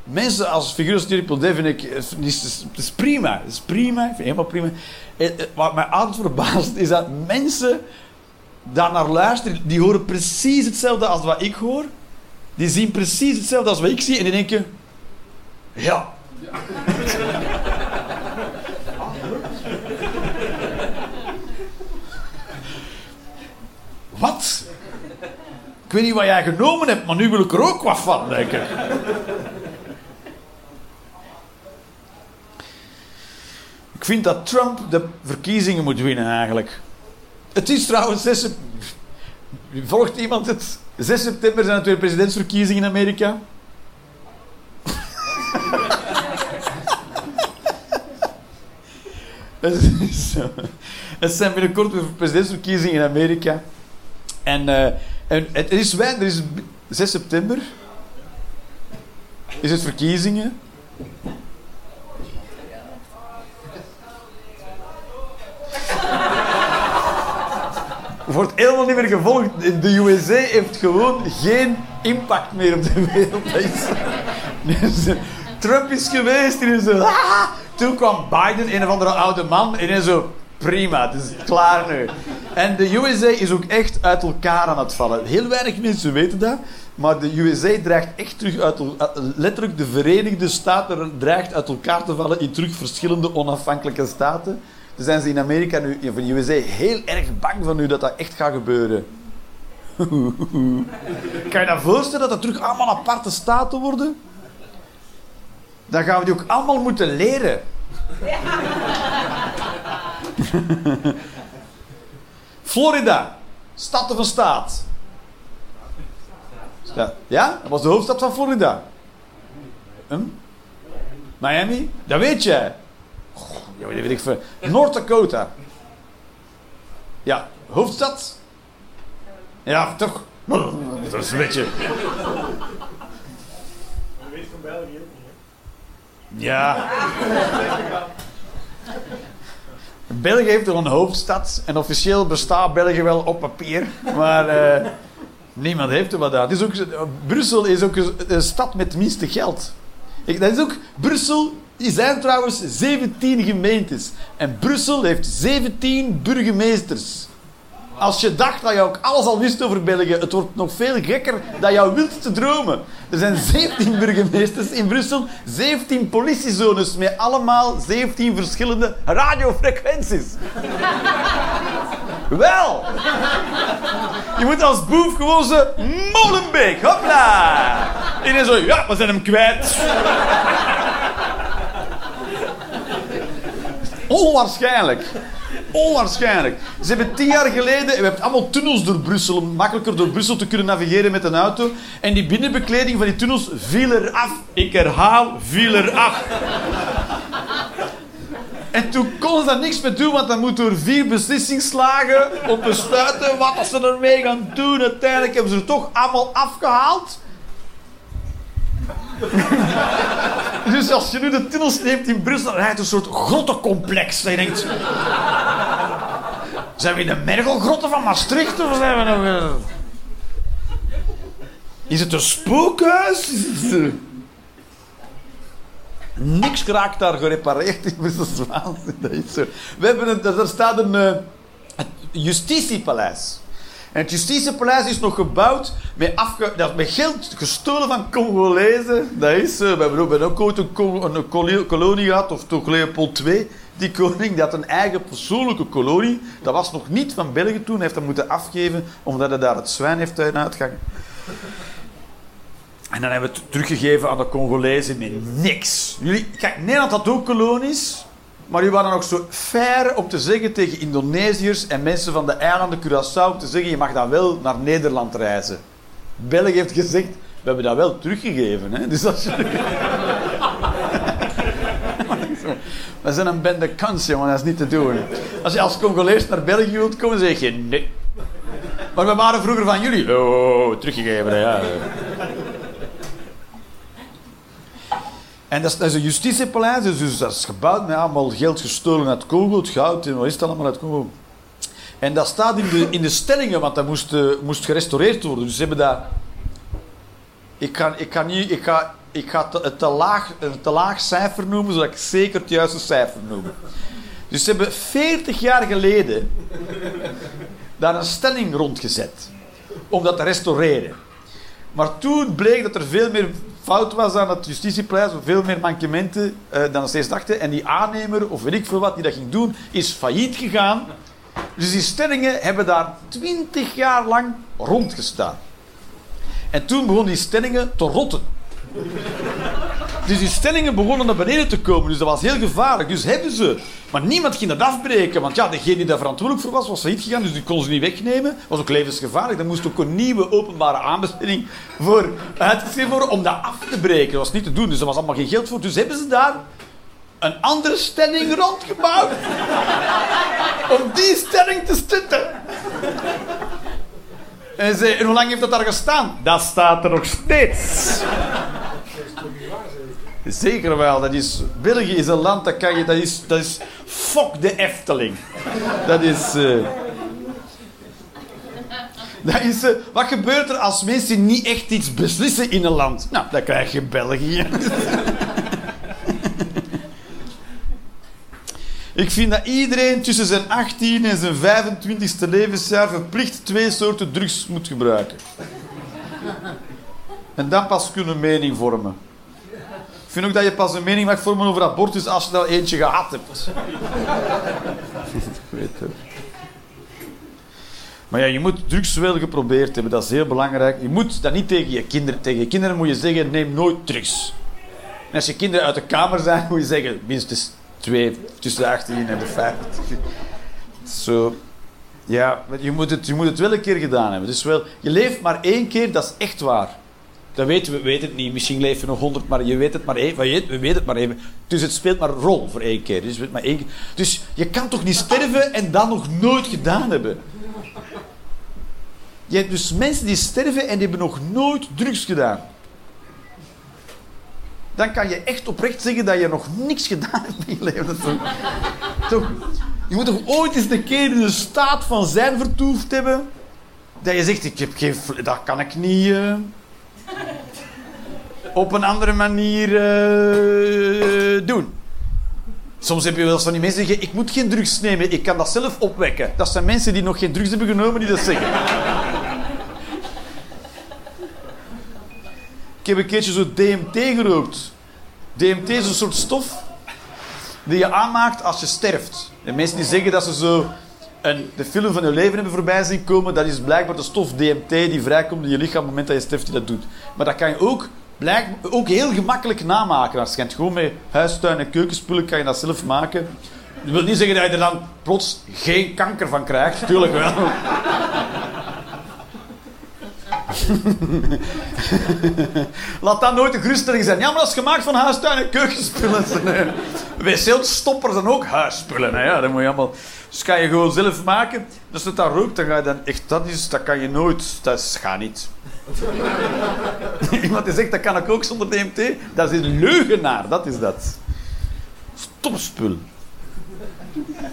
Mensen als als Thierry Baudet vind ik... Het is, het is prima. Het is prima. Ik vind helemaal prima. Eh, eh, Wat mij altijd verbaast is dat mensen daar naar luisteren, die horen precies hetzelfde als wat ik hoor. Die zien precies hetzelfde als wat ik zie en die denken... Ja. [laughs] Wat? Ik weet niet wat jij genomen hebt, maar nu wil ik er ook wat van, denk. Ik vind dat Trump de verkiezingen moet winnen, eigenlijk. Het is trouwens 6 sep- Volgt iemand het? 6 september zijn het presidentsverkiezingen in Amerika. [laughs] Zo. Het zijn binnenkort weer presidentsverkiezingen in Amerika. En, eh, en het is weinig. Er is 6 september. Is het verkiezingen? Wordt helemaal niet meer gevolgd. De USA heeft gewoon geen impact meer op de wereld. Dus, Trump is geweest en zo... "Ah." Toen kwam Biden, een of andere oude man, en zo... Prima, het is klaar nu. En de USA is ook echt uit elkaar aan het vallen. Heel weinig mensen weten dat. Maar de USA dreigt echt terug uit... eh, Letterlijk, de Verenigde Staten dreigt uit elkaar te vallen in terug verschillende onafhankelijke staten. Zijn ze in Amerika nu, of in de USA, heel erg bang van nu dat dat echt gaat gebeuren. [laughs] kan je dat voorstellen dat dat terug allemaal aparte staten worden? Dan gaan we die ook allemaal moeten leren. [laughs] Florida, stad of een staat? Ja, dat was de hoofdstad van Florida. Hm? Miami? Dat weet jij. Ja, weet ik veel. North Dakota. Ja, hoofdstad? Ja, toch? Dat is een beetje... weet van België ook niet. Ja. België heeft toch een hoofdstad. En officieel bestaat België wel op papier. Maar eh, niemand heeft er wat aan. Is ook, Brussel is ook een, een stad met het minste geld. Ik, dat is ook... Brussel... Die zijn trouwens 17 gemeentes. En Brussel heeft 17 burgemeesters. Als je dacht dat je ook alles al wist over België, het wordt nog veel gekker dat jou wilt te dromen. Er zijn 17 burgemeesters in Brussel, 17 politiezones met allemaal 17 verschillende radiofrequenties. Wel! Je moet als boef gewoon zo Molenbeek, hopla! En zo, ja, we zijn hem kwijt. Onwaarschijnlijk. Onwaarschijnlijk. Ze hebben tien jaar geleden... We hebben allemaal tunnels door Brussel... om makkelijker door Brussel te kunnen navigeren met een auto. En die binnenbekleding van die tunnels viel eraf. Ik herhaal, viel eraf. En toen konden ze daar niks mee doen, want dan moet door vier beslissingsslagen om besluiten wat ze ermee gaan doen. Uiteindelijk hebben ze er toch allemaal afgehaald. Dus als je nu de tunnels neemt in Brussel, dan rijdt een soort grottencomplex. Zijn we in de Mergelgrotten van Maastricht of zijn we nog... eh, Is het een spookhuis? Eh, Niks geraakt daar gerepareerd in Brusselse waanzin. Dat is zo. We hebben een, er staat een eh, het justitiepaleis. En het justitiepaleis is nog gebouwd met, dat met geld gestolen van Congolezen. Dat is zo. We hebben ook, ooit een, een kolonie, kolonie gehad, of toch Leopold II. Die koning die had een eigen persoonlijke kolonie. Dat was nog niet van België toen. Hij heeft dat moeten afgeven omdat hij daar het zwijn heeft uitgehangen. En dan hebben we het teruggegeven aan de Congolezen met niks. Jullie, kijk, Nederland had ook kolonies. Maar jullie waren ook zo fair om te zeggen tegen Indonesiërs en mensen van de eilanden Curaçao... te zeggen, je mag dan wel naar Nederland reizen. België heeft gezegd, we hebben dat wel teruggegeven. Hè? Dus. [laughs] We zijn een bende kans, jongen, dat is niet te doen. Als je als Congolees naar België wilt komen, zeg je nee. Maar we waren vroeger van jullie. Oh, teruggegeven, hè, ja. En dat is, een justitiepaleis, dus, dus dat is gebouwd met allemaal geld gestolen uit Congo, goud en wat is het allemaal uit Congo. En dat staat in de, in de stellingen, want dat moest, eh, moest gerestaureerd worden. Dus ze hebben dat... Ik ga, ik ga, niet, ik ga, ik ga te, het te laag, een te laag cijfer noemen, zodat ik zeker het juiste cijfer noem. Dus ze hebben 40 jaar geleden daar een stelling rondgezet om dat te restaureren. Maar toen bleek dat er veel meer fout was aan het justitiepaleis, veel meer mankementen eh, dan ze eerst dachten. En die aannemer, of weet ik veel wat, die dat ging doen, is failliet gegaan. Dus die stellingen hebben daar 20 jaar lang rondgestaan. En toen begonnen die stellingen te rotten. Dus die stellingen begonnen naar beneden te komen. Dus dat was heel gevaarlijk. Dus hebben ze. Maar niemand ging dat afbreken. Want ja, degene die daar verantwoordelijk voor was, was failliet gegaan. Dus die kon ze niet wegnemen. Was ook levensgevaarlijk. Daar moest ook een nieuwe openbare aanbesteding voor uitgeschreven worden om dat af te breken. Dat was niet te doen. Dus er was allemaal geen geld voor. Dus hebben ze daar een andere stelling rondgebouwd. om die stelling te stutten. En, ze, en hoe lang heeft dat daar gestaan? Dat staat er nog steeds. Zeker wel. Dat is, België is een land dat kan je... Dat is, dat is fok de Efteling. Dat is... eh, dat is eh, wat gebeurt er als mensen niet echt iets beslissen in een land? Nou, dan krijg je België. [laughs] Ik vind dat iedereen tussen zijn 18 en zijn 25ste levensjaar verplicht twee soorten drugs moet gebruiken. En dan pas kunnen mening vormen. Ik vind ook dat je pas een mening mag vormen over abortus als je er al eentje gehad hebt. Ik [laughs] weet het. Maar ja, je moet drugs wel geprobeerd hebben, dat is heel belangrijk. Je moet dat niet tegen je kinderen. Tegen je kinderen moet je zeggen, neem nooit drugs. En als je kinderen uit de kamer zijn, moet je zeggen, minstens twee, tussen de 18 en de 50. Zo. Ja, je moet, het, je moet het wel een keer gedaan hebben. Dus wel, je leeft maar één keer, dat is echt waar. Dat weten we, we weten het niet. Misschien leef je nog honderd, maar je weet het maar één. We weten, we weten het maar even. Dus het speelt maar een rol voor één keer. Dus, weet maar één keer. dus je kan toch niet sterven en dat nog nooit gedaan hebben? Je hebt dus mensen die sterven en die hebben nog nooit drugs gedaan. Dan kan je echt oprecht zeggen dat je nog niks gedaan hebt in je leven. Je moet toch ooit eens een keer in een staat van zijn vertoefd hebben. Dat je zegt, ik heb geen, dat kan ik niet eh, op een andere manier eh, doen. Soms heb je wel eens van die mensen die zeggen, ik moet geen drugs nemen, ik kan dat zelf opwekken. Dat zijn mensen die nog geen drugs hebben genomen die dat zeggen. ik heb een keertje zo DMT gerookt. DMT is een soort stof die je aanmaakt als je sterft. En mensen die zeggen dat ze zo een, de film van je leven hebben voorbij zien komen, dat is blijkbaar de stof DMT die vrijkomt in je lichaam op het moment dat je sterft dat doet. Maar dat kan je ook, blijk, ook heel gemakkelijk namaken. Waarschijnlijk gewoon met huistuin en keukenspullen kan je dat zelf maken. Dat wil niet zeggen dat je er dan plots geen kanker van krijgt. Tuurlijk wel. [laughs] Laat dat nooit een geruststelling zijn. Ja, maar dat is gemaakt van huistuin en keukenspullen. [laughs] Wc-stoppers zijn ook huisspullen. Hè? Ja, dat moet je allemaal... Dus kan je gewoon zelf maken. Dus dat dat rookt, dan ga je dan echt... Dat, is, dat kan je nooit... Dat is, gaat niet. [laughs] Iemand die zegt, dat kan ik ook zonder DMT. Dat is een leugenaar. Dat is dat. Stopspul.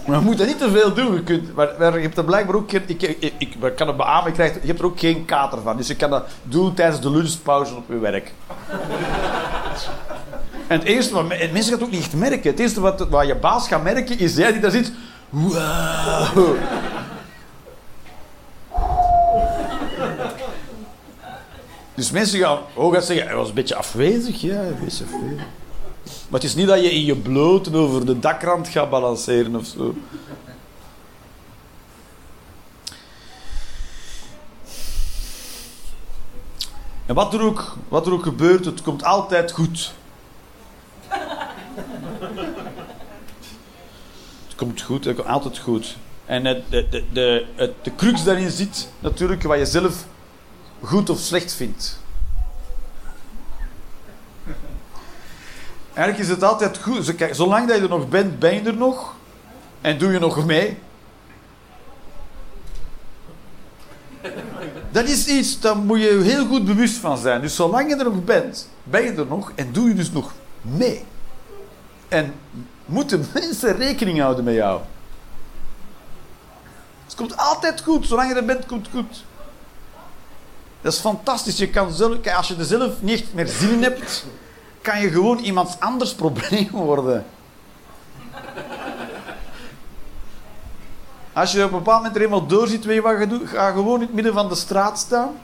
Maar je moet dat niet te veel doen. Je, kunt, maar, je hebt er blijkbaar ook... geen- Ik, ik, ik, kan het beamen, je, krijgt, je hebt er ook geen kater van. Dus je kan dat doen tijdens de lunchpauze op je werk. En het eerste wat... en Mensen gaan het ook niet merken. Het eerste wat, wat je baas gaat merken, is jij die daar zit... Wow. Dus mensen gaan gaan zeggen, hij was een beetje afwezig. Ja, hij was. Maar het is niet dat je in je bloot over de dakrand gaat balanceren of zo. En wat er, ook, wat er ook gebeurt, het komt altijd goed. Komt goed, het altijd goed. En het, de, de, de, de crux daarin zit natuurlijk wat je zelf goed of slecht vindt. Eigenlijk is het altijd goed. Zolang dat je er nog bent, ben je er nog. En doe je nog mee. Dat is iets, daar moet je heel goed bewust van zijn. Dus zolang je er nog bent, ben je er nog en doe je dus nog mee. En moeten mensen rekening houden met jou. Het komt altijd goed. Zolang je er bent, komt het goed. Dat is fantastisch. Je kan zelf, als je er zelf niet meer zin in hebt, kan je gewoon iemands anders probleem worden. Als je op een bepaald moment er eenmaal door zit, weet je wat je doet? Ga gewoon in het midden van de straat staan.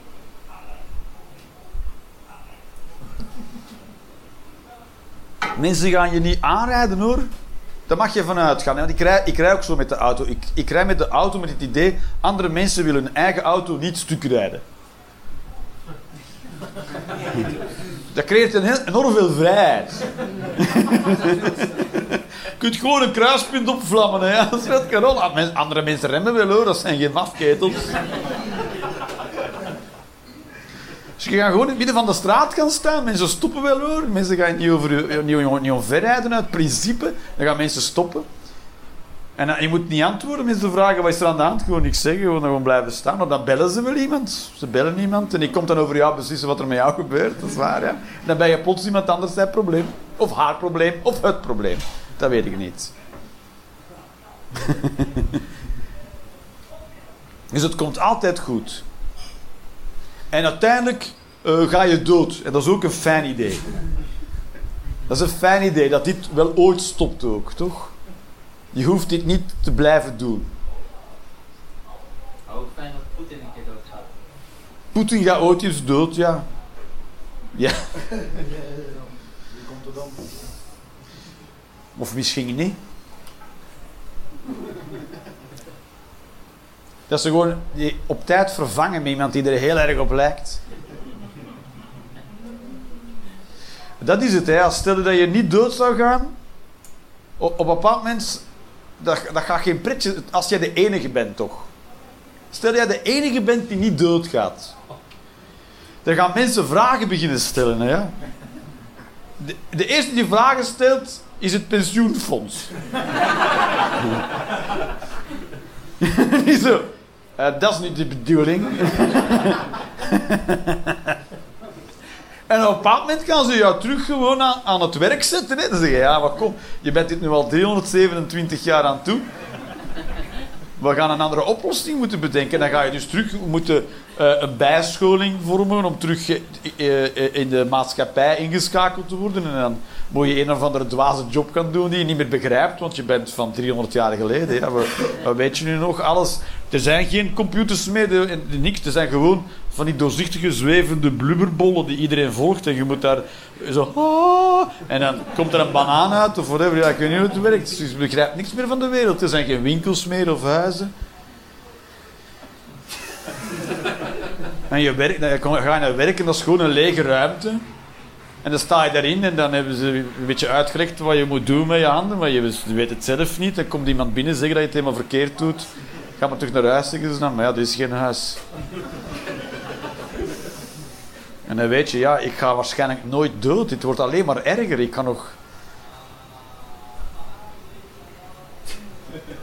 Mensen gaan je niet aanrijden hoor. Daar mag je vanuit gaan. Ik, rij, ik rij ook zo met de auto. Ik, ik rij met de auto met het idee, andere mensen willen hun eigen auto niet stuk rijden. Dat creëert een heel, enorm veel vrijheid. [laughs] je kunt gewoon een kruispunt opvlammen. Hè. Dat is. Men- Andere mensen remmen wel hoor, dat zijn geen mafketels. Je gaat gewoon in het midden van de straat gaan staan. Mensen stoppen wel hoor. Mensen gaan niet over niet, niet omverrijden uit principe. Dan gaan mensen stoppen. En dan- je moet niet antwoorden. Mensen vragen wat is er aan de hand. Gewoon niks zeggen. Gewoon, gewoon blijven staan. Maar dan bellen ze wel iemand. Ze bellen iemand. En die komt dan over jou beslissen wat er met jou gebeurt. Dat is waar, ja. Dan ben je plots iemand anders zijn probleem. Of haar probleem. Of het probleem. Dat weet ik niet. [laughs] dus het komt altijd goed. En uiteindelijk eh, ga je dood. En dat is ook een fijn idee. Dat is een fijn idee dat dit wel ooit stopt ook, toch? Je hoeft dit niet te blijven doen. Ook fijn dat Poetin een keer doodgaat. Poetin gaat ooit eens dood, ja. Ja. [laughs] Of misschien niet. Dat ze gewoon die op tijd vervangen met iemand die er heel erg op lijkt. Dat is het, hè. Als stel dat je niet dood zou gaan, op, op een bepaald moment, dat, dat gaat geen pretje, als jij de enige bent, toch? Stel dat jij de enige bent die niet doodgaat. Dan gaan mensen vragen beginnen stellen. Hè? De, de eerste die vragen stelt, is het pensioenfonds. [laughs] niet zo. "Eh, dat is niet de bedoeling. [laughs] en op een bepaald moment gaan ze jou terug gewoon aan, het werk zetten. Hè? Dan zeggen ja, maar kom, je bent dit nu al 327 jaar aan toe. We gaan een andere oplossing moeten bedenken. Dan ga je dus terug moeten eh, een bijscholing vormen om terug eh, in de maatschappij ingeschakeld te worden. En dan, moet je een of andere dwaze job gaan doen die je niet meer begrijpt, want je bent van 300 jaar geleden. Ja, weet je nu nog? Alles. Er zijn geen computers meer, er- niks. Er zijn gewoon van die doorzichtige, zwevende blubberbollen die iedereen volgt. En je moet daar zo... "Ah", en dan komt er een banaan uit of whatever. Ja, ik weet niet hoe het werkt. Dus je begrijpt niks meer van de wereld. Er zijn geen winkels meer of huizen. En je, werkt, ga je naar werk en dat is gewoon een lege ruimte. En dan sta je daarin en dan hebben ze een beetje uitgelegd wat je moet doen met je handen, maar je weet het zelf niet. Dan komt iemand binnen zeggen dat je het helemaal verkeerd doet. Ga maar terug naar huis, zeggen ze dan. Maar ja, dit is geen huis. En dan weet je, ja, ik ga waarschijnlijk nooit dood. Dit wordt alleen maar erger. Ik kan nog...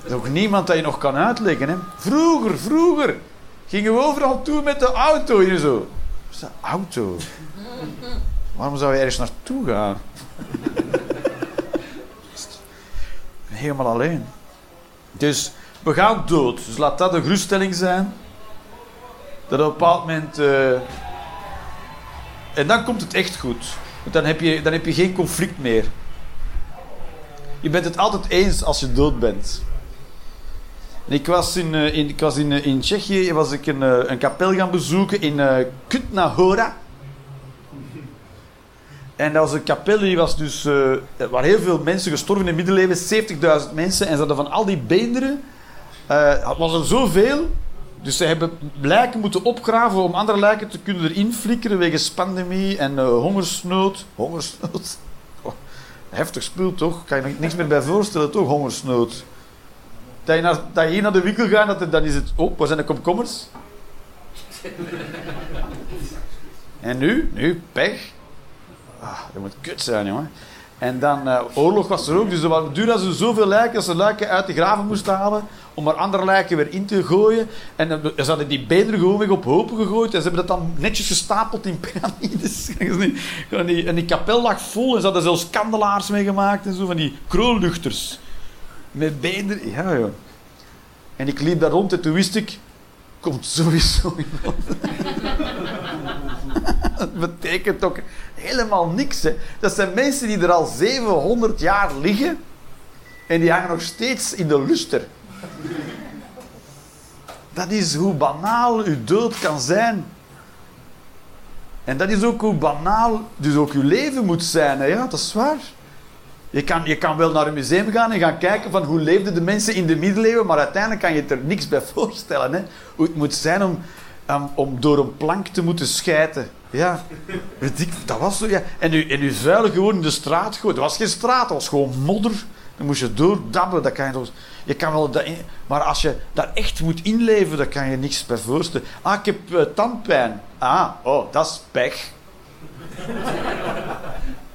Er is ook niemand dat je nog kan uitleggen. Hè? Vroeger, vroeger gingen we overal toe met de auto hier zo. Wat is de auto? Waarom zou je ergens naartoe gaan? Helemaal alleen. Dus we gaan dood. Dus laat dat een geruststelling zijn. Dat op een bepaald moment. eh, En dan komt het echt goed. Want dan heb, je, dan heb je geen conflict meer. Je bent het altijd eens als je dood bent. En Ik was in, eh, in, ik was in, eh, in Tsjechië was ik een, een kapel gaan bezoeken in Kutna Hora. En dat was een kapel, die was dus, eh, waren heel veel mensen gestorven in het middeleeuwen, 70.000 mensen. En ze hadden van al die beenderen, eh was er zoveel. Dus ze hebben lijken moeten opgraven om andere lijken te kunnen erin flikkeren wegens pandemie en eh, hongersnood. Hongersnood? [laughs] Oh, heftig spul toch? Kan je niks meer bij voorstellen toch, hongersnood? Dat je, naar, dat je hier naar de winkel gaat, dat dan is het... Oh, waar zijn de komkommers? [laughs] en nu? Nu, pech. Ah, dat moet kut zijn, jongen. En dan, eh, oorlog was er ook, dus er waren ze zoveel lijken, dat ze lijken uit de graven moesten halen, om er andere lijken weer in te gooien. En ze hadden die beenderen gewoon weg op hopen gegooid, en ze hebben dat dan netjes gestapeld in piramides. [laughs] en, die, die kapel lag vol, en ze hadden zelfs kandelaars mee gemaakt, en zo, van die kroonluchters. Met beenderen, ja joh. En ik liep daar rond, en toen wist ik, komt sowieso iemand. [laughs] Dat betekent ook helemaal niks. Hè. Dat zijn mensen die er al 700 jaar liggen en die hangen nog steeds in de luster. Dat is hoe banaal uw dood kan zijn. En dat is ook hoe banaal dus ook uw leven moet zijn. Hè. Ja, dat is waar. Je kan, je kan wel naar een museum gaan en gaan kijken van hoe leefden de mensen in de middeleeuwen, maar uiteindelijk kan je er niks bij voorstellen. Hè. Hoe het moet zijn om, om, door een plank te moeten schijten. Ja, dat was zo. Ja. En, u, en u vuilen gewoon in de straat gooien. Het was geen straat, het was gewoon modder. Dan moest je doordabbelen. Dat kan je, je kan wel dat maar als je daar echt moet inleven, dan kan je niks bij voorstellen. Ah, ik heb eh, tandpijn. Ah, oh, dat is pech. [laughs]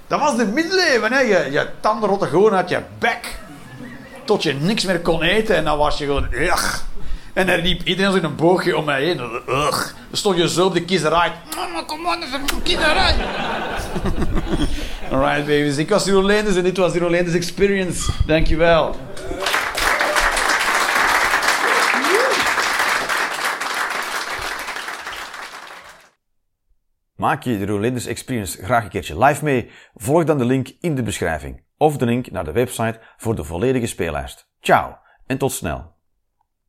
Dat was de middeleeuwen, hè. Je, je tanden rotten gewoon uit je bek. Tot je niks meer kon eten en dan was je gewoon... Ugh. En dan liep iedereen zo in een boogje om mij heen. Ugh. Dan stond je zo op de kiezerij. Mama, kom on, dat is een kiezerij. Alright, babies. Ik was Hero Leenders en dit was Hero Leenders Experience. Dankjewel. Maak je de Rolanders Experience graag een keertje live mee? Volg dan de link in de beschrijving of de link naar de website voor de volledige speellijst. Ciao en tot snel.